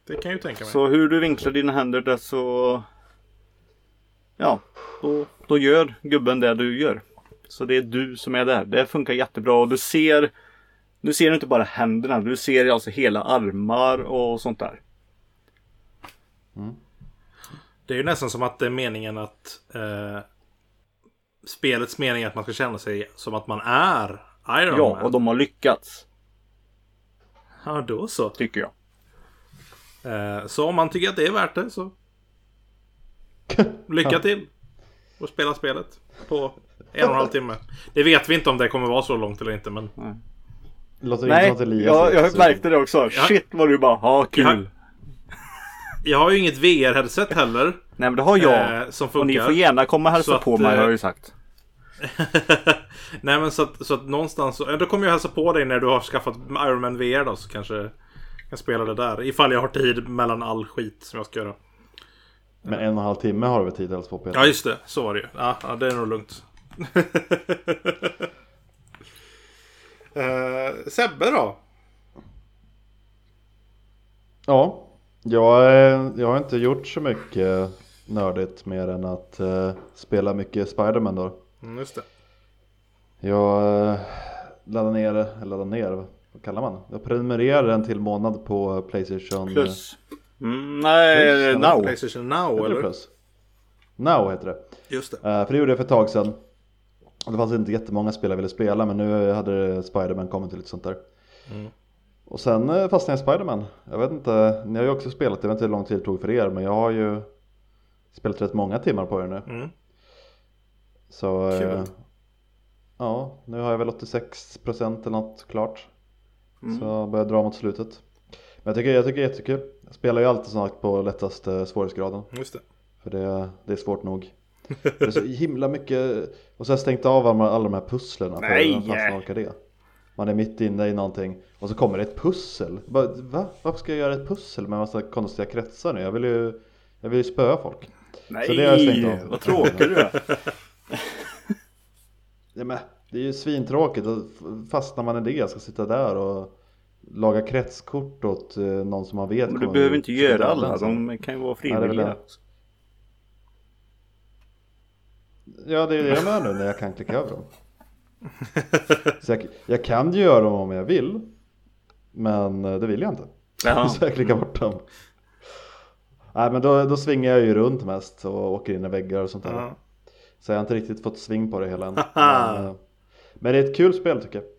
Det kan jag ju tänka mig. Så hur du vinklar dina händer det så... Ja, då, då gör gubben det du gör. Så det är du som är där. Det funkar jättebra och du ser... Du ser inte bara händerna. Du ser alltså hela armar och sånt där. Det är ju nästan som att det är meningen att... Eh, spelets mening är att man ska känna sig som att man är Iron Ja, Man. och de har lyckats. Ja, då så. Tycker jag. Eh, så om man tycker att det är värt det så... (laughs) Lycka till! Och spela spelet på en och en halv timme. Det vet vi inte om det kommer vara så långt eller inte men... det låter inte Nej, att Elias jag, jag så- märkte det också. Shit vad du bara, ha kul. Jag har ju inget VR-headset heller. Nej men det har jag. Eh, som och funkar. ni får gärna komma och Så hälsa att, på mig eh, har jag ju sagt. (laughs) Nej men så att, så att någonstans, så, ja, då kommer jag hälsa på dig när du har skaffat Iron Man VR då så kanske kan spela det där. Ifall jag har tid mellan all skit som jag ska göra. Men en och en halv timme har du väl tid alls på Peter? Ja just det, så var det ju. Ja, ja det är nog lugnt. uh, (laughs) Sebbe då? Ja, jag, eh, jag har inte gjort så mycket nördigt mer än att eh, spela mycket Spiderman då. Mm, just det. Jag eh, laddade ner, eller laddade ner, vad kallar man? Jag prenumererade en till månad på Playstation. Plus. Mm, nej, now. Playstation Now Heter det eller? Plus? Now heter det. Just det. Eh, för det gjorde jag för ett tag sedan. Och det fanns inte jättemånga spel jag ville spela men nu hade Spiderman kommit till lite sånt där. Mm. Och sen eh, fastnade jag i Spiderman. Jag vet inte, ni har ju också spelat, jag vet inte hur lång tid det tog för er men jag har ju spelat rätt många timmar på det nu. Mm. Så eh, Kul. ja, nu har jag väl 86% eller något klart. Mm. Så jag börjar dra mot slutet. Men jag tycker, jag tycker det är jättekul. Jag spelar ju alltid snart på lättaste svårighetsgraden. Just det. För det, det är svårt nog. Det är så himla mycket. Och så har jag stängt av alla, alla de här pusslerna. Nej! För det? Man är mitt inne i någonting och så kommer det ett pussel. Bara, Va? Varför ska jag göra ett pussel med massa konstiga kretsar nu? Jag vill ju, jag vill ju spöa folk. Nej, Så det har jag stängt av. vad tråkig du är. (laughs) Ja, men, det är ju svintråkigt fastnar man i det jag ska sitta där och laga kretskort åt eh, någon som man vet Men du behöver inte göra alla, de kan ju vara frivilliga. Ja det är det jag menar nu när jag kan klicka över dem. (laughs) Så jag, jag kan ju göra dem om jag vill. Men eh, det vill jag inte. Jaha. (laughs) Så jag klickar bort dem. Nej men då, då svingar jag ju runt mest och åker in i väggar och sånt där. Ja. Så jag har inte riktigt fått sving på det hela än. men, eh, men det är ett kul spel tycker jag.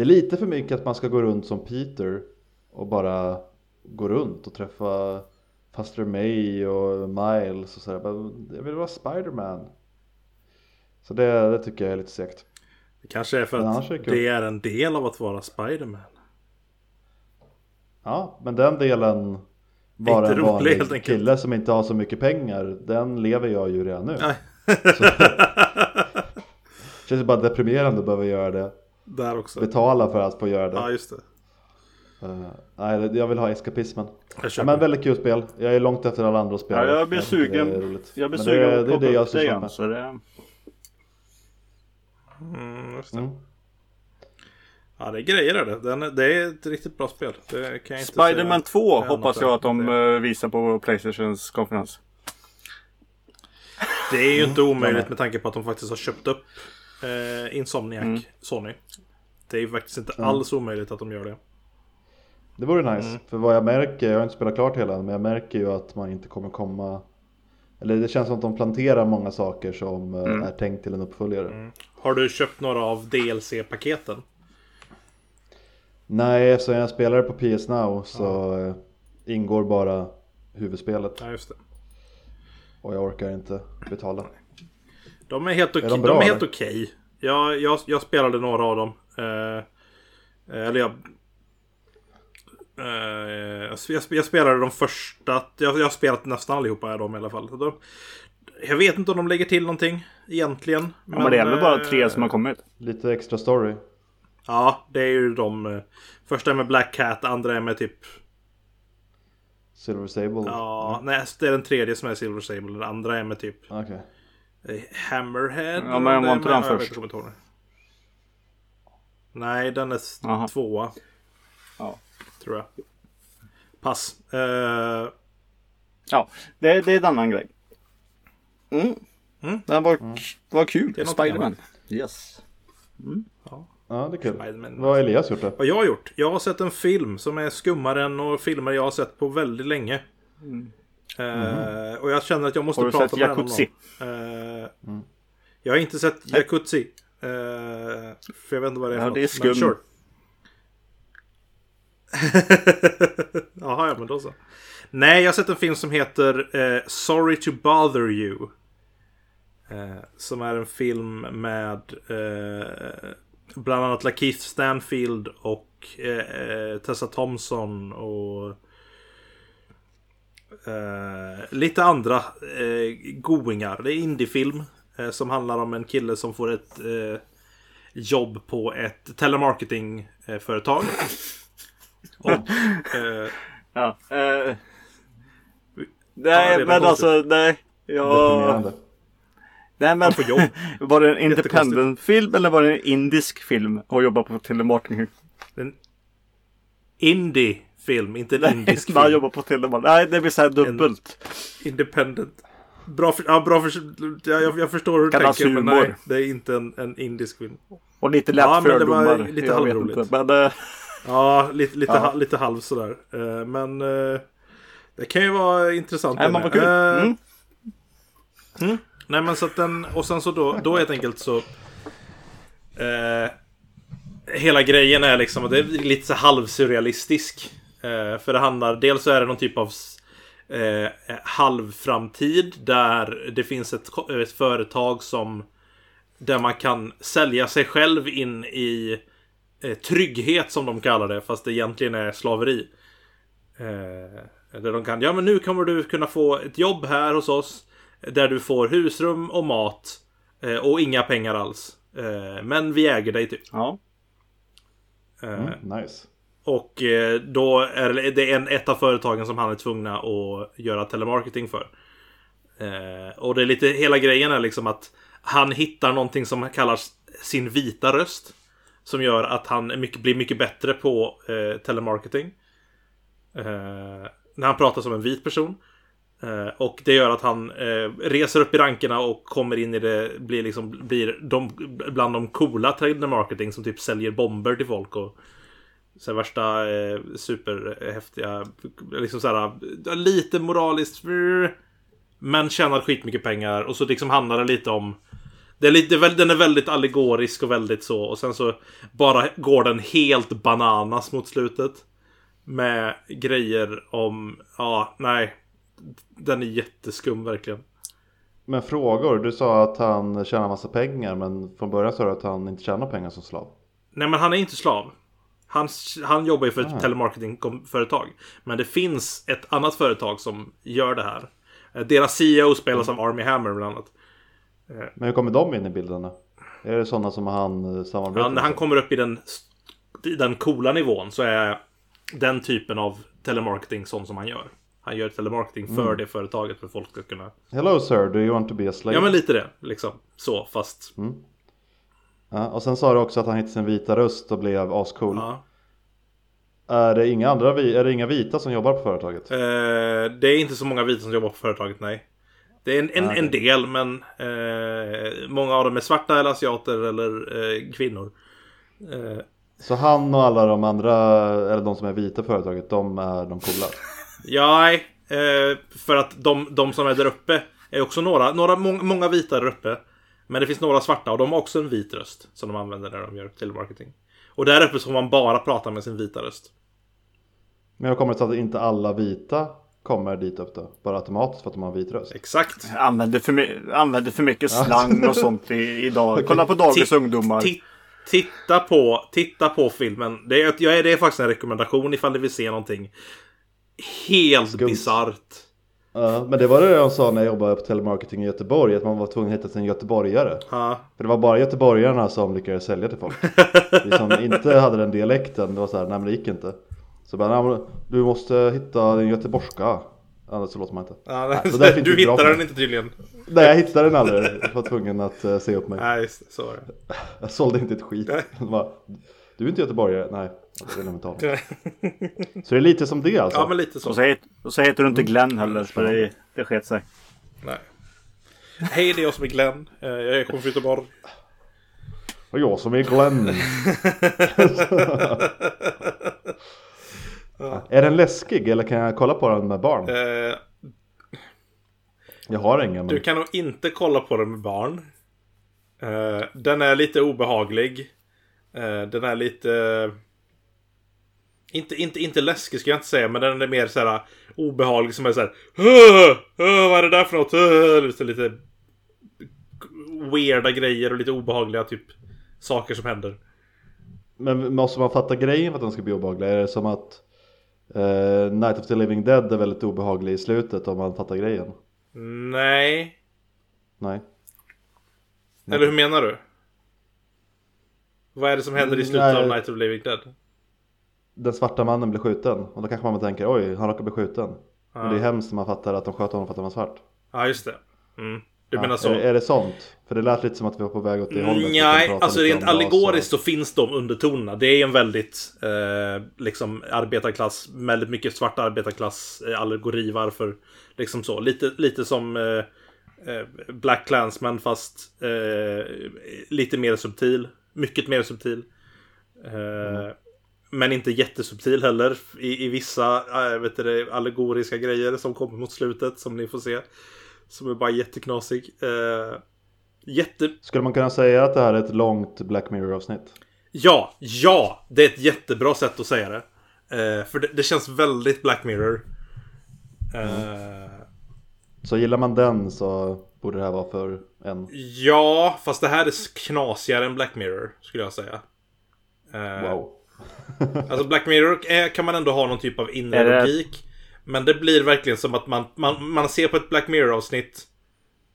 Det är lite för mycket att man ska gå runt som Peter och bara gå runt och träffa Faster May och Miles och sådär. Jag vill vara Spiderman. Så det, det tycker jag är lite segt. Det kanske är för Men att är det det är en del av att vara Spiderman. Ja, men den delen bara Inte en rolig, vanlig kille som inte har så mycket pengar. Den lever jag ju redan nu. Nej. Så, (laughs) känns bara deprimerande att behöva göra det. Där också. Betala för att få göra det. Ja, just det. Eh, nej, det- jag vill ha eskapismen. Ja, men väldigt kul spel. Jag är långt efter alla andra spel. Ja, jag blir det är sugen. roligt. Jag blir sugen det, det är det jag det sysslar igen. med. Så det... Mm, just det. Mm. Ja, det är grejer är det. Den, är- det är ett riktigt bra spel. Det kan jag inte Spiderman säga 2 annat hoppas jag att de det. eh, visar på Playstations konferens. Det är ju inte omöjligt Mm. med tanke på att de faktiskt har köpt upp eh, Insomniac, Mm. Sony. Det är ju faktiskt inte Mm. alls omöjligt att de gör det. Det vore nice. Mm. För vad jag märker, jag har inte spelat klart hela men jag märker ju att man inte kommer komma eller det känns som att de planterar många saker som eh, Mm. är tänkt till en uppföljare. Mm. Har du köpt några av DLC-paketen? Nej, eftersom jag spelar på PS Now så eh, ingår bara huvudspelet Ja, just det. och jag orkar inte betala. De är helt, okej. de de bra, är helt eller? okej. Jag, jag, jag spelade några av dem. Eh, eller jag... Eh, jag, spelade de första. Jag, jag har spelat nästan allihopa av dem i alla fall. Så De, jag vet inte om de lägger till någonting egentligen. Ja, men det är ändå bara eh, tre som har kommit. Lite extra story. Ja, det är ju de. eh, Första är med Black Cat, andra är med typ... Silver Sable. Ja, nej, det är den tredje som är Silver Sable. Den andra är med typ Okej. Hammerhead. Ja, men var inte den först? Nej, den är Aha. tvåa. Ja. Tror jag. Pass. Eh, Ja, det, det är en annan grej. Mm. Mm. Det var, var kul. Det är något Spiderman. Yes. Ja, det är kul. Spiderman. Vad har Elias gjort då? vad jag har gjort? Jag har sett en film som är skummare än några filmer jag har sett på väldigt länge. Eh, och jag känner att jag måste Har prata med den någon Jacuzzi? gång. Eh, Jag har inte sett Jacuzzi. Eh, för jag vet inte vad det är Ja, för det är något, skum. men sure. (laughs) Jaha, ja men då så. Nej, jag har sett en film som heter eh, Sorry to bother you. Eh, som är en film med eh, bland annat Lakeith Stanfield och Tessa Thompson och eh, lite andra eh, goingar. Det är indiefilm eh, som handlar om en kille som får ett eh, jobb på ett telemarketingföretag. (laughs) och eh, Ja. Eh, Ja, nej, men konstigt. alltså nej. Ja, Deprimerande. nej men Han får jobb. (laughs) var det en independent film eller var det en indisk film och jobba på telemarketing? en indie-film, inte en indisk film. jobba på telemarketing. Nej, det blir så här dubbelt. Independent. Bra, för, ja, bra för, ja, jag, jag förstår hur du tänker, men humor. nej, det är inte en, en indisk film. Och lite lätt Ja, men det var lite jag halvroligt. inte. Men eh, Ja, lite, lite, Ja. ha- lite halv sådär. Eh, men eh, det kan ju vara intressant. nej, men vad kul. Eh, Mm. Nej men så att den, och sen så då, då helt enkelt så Hela grejen är liksom, det är lite så halvsurrealistisk För det handlar, dels så är det någon typ av eh, halvframtid Där det finns ett, ett företag som Där man kan sälja sig själv in i eh, Trygghet som de kallar det, fast det egentligen är slaveri Eh, där de kan, ja men nu kommer du kunna få ett jobb här hos oss. Där du får husrum och mat. Eh, och inga pengar alls. Eh, men vi äger dig typ. Ja. Eh, Mm, nice. Och eh, då är det- en, ett av företagen som han är tvungna att göra telemarketing för. Eh, och det är lite, hela grejen är liksom att han hittar någonting som kallas sin vita röst. Som gör att han är mycket, blir mycket bättre på eh, telemarketing. Eh, när han pratar som en vit person. Eh, och det gör att han eh, reser upp i rankerna och kommer in i det, blir liksom, blir de, bland de coola telemarketing som typ säljer bomber till folk och så värsta eh, superhäftiga, liksom så här, lite moraliskt, brr, men tjänar skitmycket pengar och så liksom handlar det lite om det är lite, den är väldigt allegorisk och väldigt så och sen så bara går den helt bananas mot slutet. Med grejer om, ja, nej. Den är jätteskum verkligen. Men frågor, du sa att han tjänar massa pengar men från början sa du att han inte tjänar pengar som slav. Nej men han är inte slav. Han, han jobbar ju för ett telemarketingföretag. Men det finns ett annat företag som gör det här. Eh, Deras CEO spelas av Army Hammer bland annat. Men hur kommer de in i bilden då? Är det sådana som han eh, samarbetar Ja, när han kommer upp i den, i den coola nivån så är den typen av telemarketing sån som han gör. Han gör telemarketing för det företaget för folk ska kunna... Hello sir, do you want to be a slave? Ja men lite det, liksom. Så, fast... Ja, och sen sa du också att han hittade sin vita röst och blev ascool. Ja. Är, det inga andra, är det inga vita som jobbar på företaget? Eh, det är inte så många vita som jobbar på företaget, nej. Det är en, en, en del, men eh, många av dem är svarta eller asiater eller eh, kvinnor. Eh, Så han och alla de andra, eller de som är vita i företaget, de är de coola? (laughs) ja, nej. Eh, för att de, de som är där uppe är också några, några må, många vita där uppe. Men det finns några svarta och de har också en vit röst som de använder när de gör telemarketing. Och där uppe så får man bara prata med sin vita röst. Men jag kommer till att inte alla vita kommer dit upp då? Bara automatiskt för att de har vit röst? Exakt. Använder för, my- använder för mycket slang och sånt i, idag. (laughs) Kolla på dagens ungdomar. ti- titta, på, titta på filmen. Det är, jag är, det är faktiskt en rekommendation ifall ni vill se någonting helt bisarrt. Ja, men det var det jag sa när jag jobbade på telemarketing i Göteborg, att man var tvungen att hitta sin göteborgare. Ja. För det var bara göteborgarna som lyckades sälja till folk. (laughs) Vi som inte hade den dialekten, det var så här, nej men det gick inte. Så bara, nej, du måste hitta din göteborgska. Annars så låter man inte. Ja, så (laughs) där finns du för. den inte tydligen. Nej jag hittade den aldrig, jag var tvungen att uh, se upp mig. Nej, just det, så är det. Jag sålde inte ett skit. Nej. De bara, du är inte göteborgare? Nej, (laughs) Så det är lite som det alltså? Ja, men lite så. Och så, het, och så heter du inte Glenn heller. För det, det sket sig. Nej. Hej, det är jag som är Glenn. Eh, Jag är från Göteborg. Och jag som är Glenn. (laughs) Är den läskig eller kan jag kolla på den med barn? Eh, Jag har ingen. Men... Du kan nog inte kolla på den med barn. Eh, den är lite obehaglig. Eh, den är lite... Inte, inte, inte läskig ska jag inte säga, men den är mer så här obehaglig som är så här. "Åh, åh, vad är det där för något? Åh", Lite, lite weirda grejer och lite obehagliga typ saker som händer. Men måste man fatta grejen för att den ska bli obehaglig? Är det som att eh, Night of the Living Dead är väldigt obehaglig i slutet om man fattar grejen? Nej. Nej. Eller hur menar du? Vad är det som händer i slutet Nej. av Night of the Living Dead? Den svarta mannen blir skjuten och då kanske man tänker oj, han råkar bli skjuten. Ja. Men det är hemskt när man fattar att de sköt honom för att han var svart. Ja, just det. Mm. Du Ja, menar så? Är, det- är det sånt? För det lät lite som att vi var på väg åt det hållet. Kan Nej, alltså rent allegoriskt så finns de undertonerna. Det är en väldigt eh, liksom arbetarklass, väldigt mycket svart arbetarklass eh, allegori varför. Liksom så. Lite, lite som eh, eh, Black Clansman fast eh, lite mer subtil. Mycket mer subtil. Eh, Men inte jättesubtil heller. I, i vissa äh, vet du, allegoriska grejer som kommer mot slutet som ni får se. Som är bara jätteknasig. Eh, jätte... Skulle man kunna säga att det här är ett långt Black Mirror avsnitt? Ja, ja! Det är ett jättebra sätt att säga det. Eh, för det, det känns väldigt Black Mirror. Eh, Så gillar man den så borde det här vara för en. Ja, fast det här är knasigare än Black Mirror, skulle jag säga. Eh, Wow. Alltså Black Mirror är, kan man ändå ha någon typ av inre det- logik. Men det blir verkligen som att man, man, man ser på ett Black Mirror-avsnitt.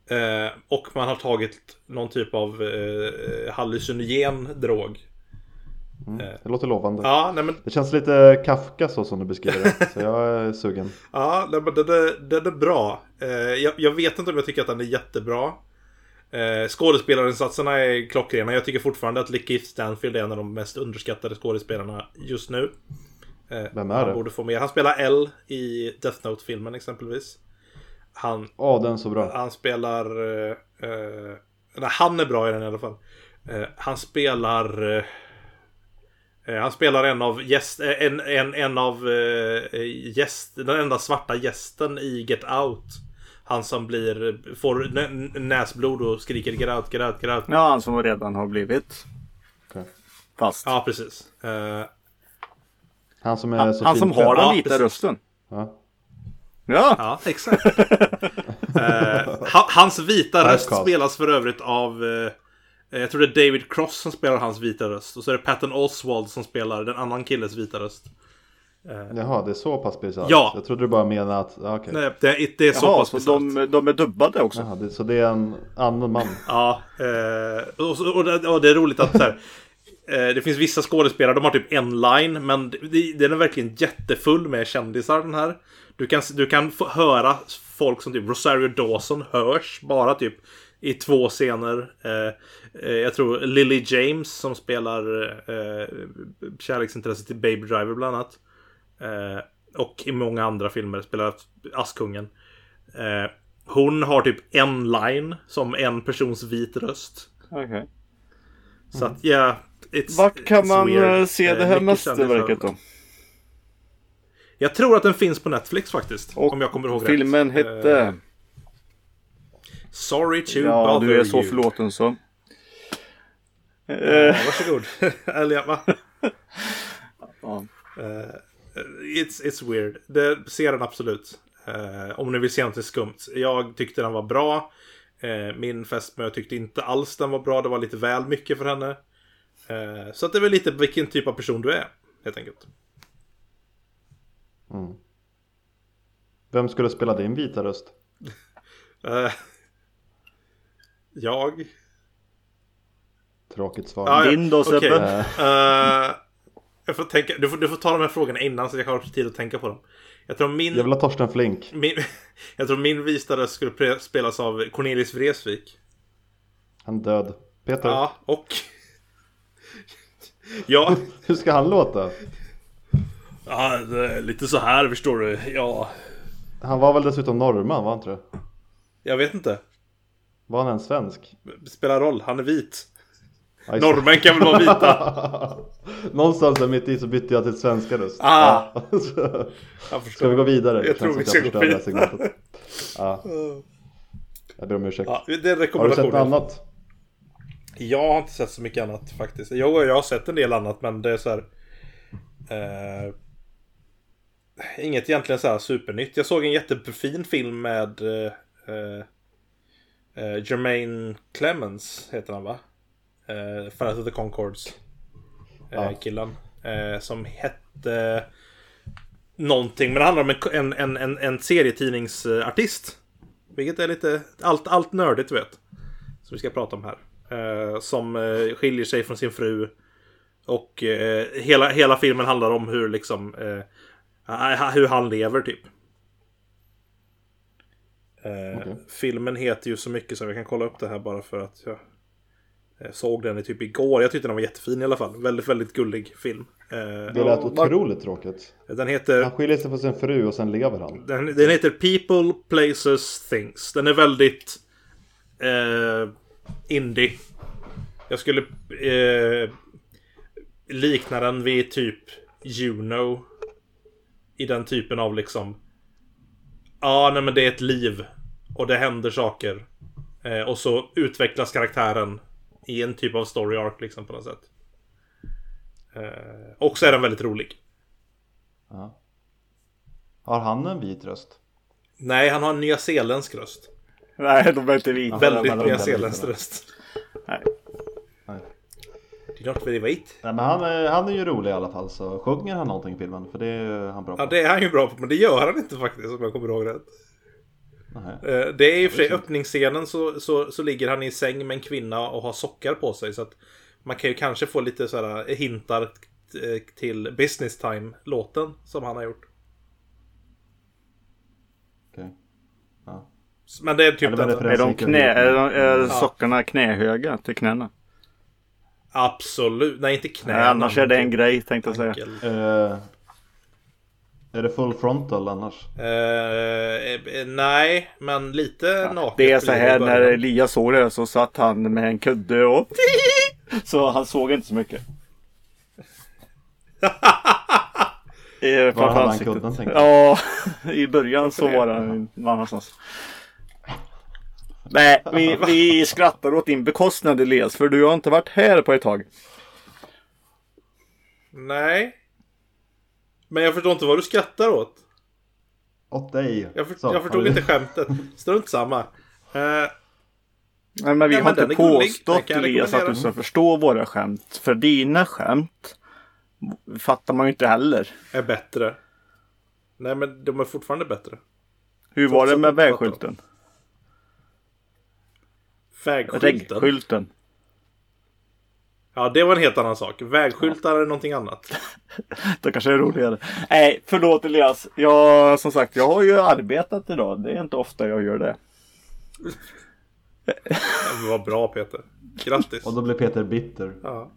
Eh, och man har tagit någon typ av eh, hallucinogen drog. Det låter lovande. Ja, nej men, Det känns lite Kafka så som du beskriver det. Så jag är (laughs) sugen. ja, nej, men den, är, den är bra. Eh, jag, jag vet inte om jag tycker att den är jättebra. Eh, skådespelarinsatserna är klockrena. Jag tycker fortfarande att Lakeith Stanfield är en av de mest underskattade skådespelarna just nu. Eh, Vem är han det? borde få mer. Han spelar L i Death Note-filmen exempelvis. Han, Ja, den är så bra. han spelar... Eh, eh, nej, han är bra i den i alla fall. Eh, han spelar... Eh, han spelar en av gäst, en, en, en av gäst, den enda svarta gästen i Get Out. Han som blir, får nä, näsblod och skriker out, get out. Ja, han som redan har blivit fast. Ja, precis. Eh, Han som är han, så han som har den Ja, vita precis. rösten. Ja. Ja, Ja, exakt. (laughs) Ha- hans vita röst spelas för övrigt av... eh, jag tror det är David Cross som spelar hans vita röst. Och så är det Patton Oswald som spelar den annan killes vita röst. Jaha, det är så pass bisarrt. Ja. Jag trodde du bara menade att, okej. Nej, det, är- det är så Jaha, pass så bisarrt. de, de är dubbade också. Jaha, det, så det är en annan man. (laughs) Ja, eh, och, och, det, och det är roligt att så här, eh, det finns vissa skådespelare, de har typ en line, men det, den är verkligen jättefull med kändisar den här. Du kan, du kan få höra folk som typ Rosario Dawson hörs bara typ i två scener. Eh, eh, jag tror Lily James som spelar eh, kärleksintresset till Baby Driver bland annat. Eh, och i många andra filmer spelar Askungen. Eh, hon har typ en line som en persons vit röst. Okej. Så att ja, it's, Vart kan it's man weird. eh, se det här mästerverket då? Jag tror att den finns på Netflix faktiskt. Och om jag kommer ihåg filmen rätt. hette... Eh, Sorry to ja, bother du är så you. förlåten så. Eh, varsågod. (laughs) Eller ja, va? ja. Eh, it's, it's weird. Det ser den absolut. Eh, om ni vill se något skumt. Jag tyckte den var bra. Eh, min fästmö tyckte inte alls den var bra. Det var lite väl mycket för henne. Eh, så att det är väl lite vilken typ av person du är. Helt enkelt. Vem skulle spela din vita röst? Eh, jag. Tråkigt svar. Ja, ja. Din då. Sebbe? Eh, Eh, jag får tänka, du, får, du får ta de här frågorna innan så jag har tid att tänka på dem. Jag tror min, jag vill ha Torsten Flink. min, (laughs) jag tror min vita röst skulle spelas av Cornelis Vreeswijk. Han död. Peter, Ja, och... (laughs) ja, hur ska han låta? ja, det är lite så här förstår du. Ja, Han var väl dessutom norrman, var han inte det? jag vet inte. Var han en svensk? Spelar roll, han är vit. Norrmän kan väl vara vita? (laughs) Någonstans där mitt i så bytte jag till svenska röst. Ah. Ja. (laughs) (laughs) Ska vi gå vidare? Jag tror vi ska gå segmentet. Ja. Jag ber om ursäkt. Ja, det är en Har du sett annat? Jag har inte sett så mycket annat faktiskt. Jo, jag har sett en del annat men det är så här. Eh, inget egentligen så här supernytt. Jag såg en jättefin film med eh, eh, eh, Jermaine Clemens heter han va? Eh, Flight of the Concords. Eh. Killen. Eh, som hette någonting. Men det handlar om en, en, en, en, serietidningsartist. Vilket är lite allt, allt nördigt du vet. Som vi ska prata om här. Eh, som eh, skiljer sig från sin fru. Och eh, hela, hela filmen handlar om hur liksom eh, hur han lever typ. Eh, Okej. Filmen heter ju så mycket så jag kan kolla upp det här bara för att jag såg den typ igår. Jag tyckte den var jättefin i alla fall. Väldigt, väldigt gullig film. Eh, Det lät otroligt tråkigt. den heter... Han skiljer sig från sin fru och sen lever han. Den, den heter People, Places, Things. Den är väldigt eh, indie. Jag skulle eh, likna den vid typ Juno. I den typen av liksom... Ja, nej men det är ett liv. Och det händer saker. Eh, och så utvecklas karaktären i en typ av story arc liksom på något sätt. Eh, och så är den väldigt rolig. Ja. Har han en vit röst? Nej, han har en nyzeeländsk röst. Nej, de är inte vita. Väldigt är- nyzeeländsk röst. Nej. Nej. Do not very wait. Nej men han är, han är ju rolig i alla fall så sjunger han någonting i filmen? För det är han bra på. Ja, det är han ju bra på, men det gör han inte faktiskt om jag kommer ihåg rätt. Eh, Det är i och för sig öppningsscenen så, så, så ligger han i säng med en kvinna och har sockar på sig. Så att Man kan ju kanske få lite sådana hintar eh, till Business Time-låten som han har gjort. Okej. Ja. Men det är typ Ja, det referens. Är, de knä, är, de, är sockorna knähöga till knäna? Absolut. Nej, inte knä. Nej, annars är det en grej tänkte jag säga. Ankel. Är det full frontal annars? Eh, eh, nej, men lite naket. Det är så här när. Elias såg det så satt han med en kudde och (laughs) Så han såg inte så mycket. (laughs) I Var han ansiktet. kudden tänkte Ja, i början så var han någon annanstans. Nej, vi, vi skrattar åt din bekostnad Elias, för du har inte varit här på ett tag. Nej. Men jag förstår inte vad du skrattar åt. Åt dig! Jag, för, Så, jag förstod inte skämtet. Strunt samma. Eh, Nej, men vi Nej, har men inte påstått Elias att du ska förstå våra skämt. För dina skämt fattar man ju inte heller. är bättre. Nej, men de är fortfarande bättre. Hur var det med vägskylten? Vägskylten. Ja, det var en helt annan sak. Vägskyltar är någonting annat. (laughs) Det kanske är roligare. Nej, förlåt Elias. Jag, som sagt, jag har ju arbetat idag. Det är inte ofta jag gör det. (laughs) Det var bra Peter. Grattis. Och då blir Peter bitter. Ja.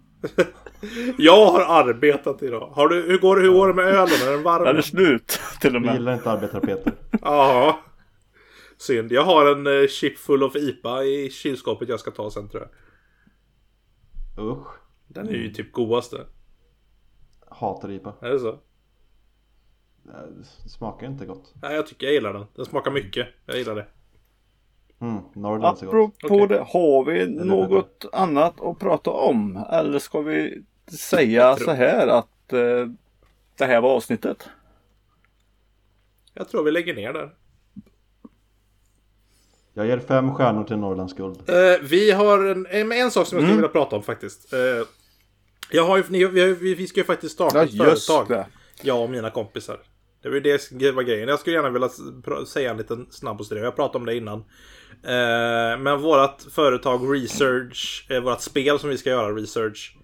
(laughs) jag har arbetat idag. Har du, hur, går det, hur går det med ölen? Är den varm? Är det slut? Till och Vi med. gillar inte arbetar-Peter. Ja. Synd. Jag har en eh, chip full of IPA i kylskåpet jag ska ta sen tror jag. Usch. Den är ju typ godaste. Hatar IPA. Är det så? Eh, Det smakar inte gott. Nej, jag tycker jag gillar den. Den smakar mycket. Jag gillar det. Mm, Norrland är så gott. Apropå Okej. det, har vi något annat att prata om? Eller ska vi säga så här att eh, det här var avsnittet? Jag tror vi lägger ner där. Jag ger fem stjärnor till Norrlands guld. Eh, vi har en, en, en sak som jag skulle vilja prata om faktiskt. Eh, jag har ju, ni, vi, vi, ska ju faktiskt starta Ja, ett företag. det. Jag och mina kompisar. Det var ju det som var grejen. Jag skulle gärna vilja säga en liten snabb historia. Jag pratade om det innan. Eh, men vårt företag Research, eh, vårt spel som vi ska göra, Research,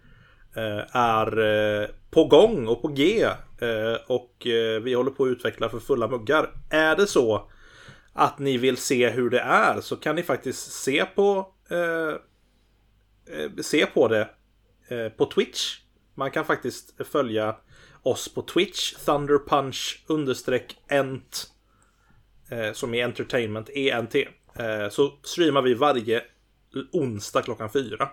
eh, är eh, på gång och på G. Eh, och eh, vi håller på att utveckla för fulla muggar. Är det så att ni vill se hur det är så kan ni faktiskt se på eh, eh se på det eh, på Twitch. Man kan faktiskt följa oss på Twitch, Thunderpunch understreck ent eh, som är entertainment, ENT. Eh, så streamar vi varje onsdag klockan fyra.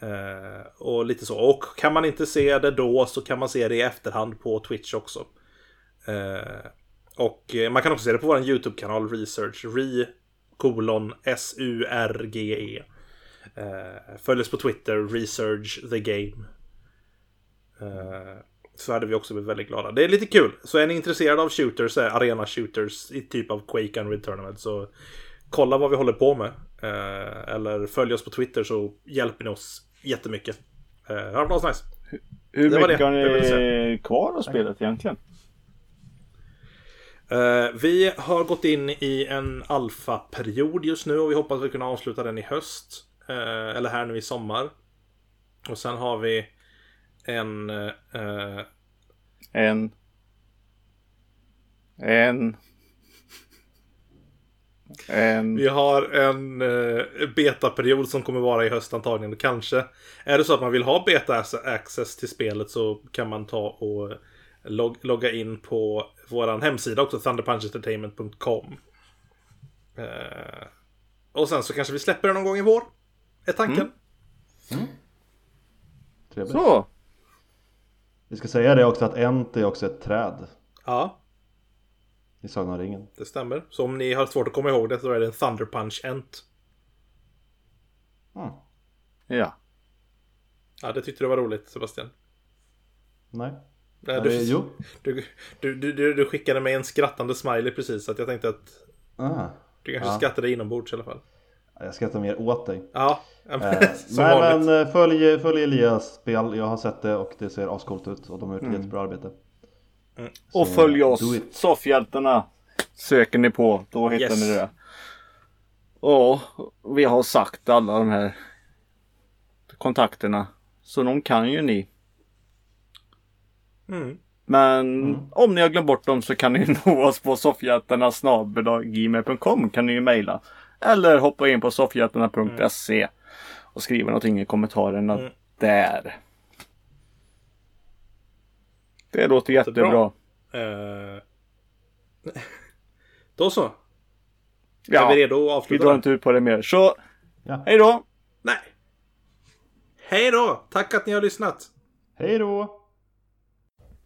Eh, och lite så. Och kan man inte se det då så kan man se det i efterhand på Twitch också. Eh, och eh, man kan också se det på vår YouTube-kanal Research. Re kolon S-U-R-G-E. Eh, följ oss på Twitter, Research the Game. Eh, så hade vi också blivit väldigt glada. Det är lite kul. Så är ni intresserade av shooters, eh, arena shooters i typ av Quake Unreal Tournament så kolla vad vi håller på med. Eh, eller följ oss på Twitter så hjälper ni oss jättemycket. Eh, det har varit nice. Hur Det var mycket det har ni kvar av spelet egentligen? Eh, vi har gått in i en alfa-period just nu och vi hoppas vi kunna avsluta den i höst. Eh, eller här nu i sommar. Och sen har vi en... eh, En. En. En. vi har en uh, betaperiod som kommer vara i höst antagligen. Kanske är det så att man vill ha beta-access till spelet så kan man ta och log- logga in på vår hemsida också, thunderpunchentertainment.com. Eh, och sen så kanske vi släpper det någon gång i vår. Är tanken. Trevligt. Så. Vi ska säga det också att Ent är också ett träd Ja, i Sagan om ringen. det stämmer. Så om ni har svårt att komma ihåg det så är det en Thunder Punch Ent. Mm. Ja. Ja, det tyckte du var roligt Sebastian. Nej. Nej, Ja, du, jo. du, du, du, du, skickade mig en skrattande smiley precis så att jag tänkte att Ah. du kanske Ja. skrattade inombords i alla fall. Jag skrattar mer åt dig. Ja, Eh, (laughs) som nej vanligt. men eh, följ, följ Elias spel, jag har sett det och det ser ascoolt ut och de har gjort Mm. ett jättebra arbete. Och Så, följ oss. Soffhjältarna. Söker ni på. Då hittar Yes. ni det. Och vi har sagt alla de här kontakterna. Så de kan ju ni. Mm. Men om ni har glömt bort dem så kan ni (laughs) nå oss på soffhjältarna.gmail.com kan ni ju mejla. Eller hoppa in på soffhjältarna.se och skriva någonting i kommentarerna Mm. där. Det låter jättebra. Eh, (laughs) Då så. Är Ja, vi redo att vi avsluta? drar inte ut på det mer. Så, Ja. hej då! Nej. Hej då! Tack att ni har lyssnat. Hej då!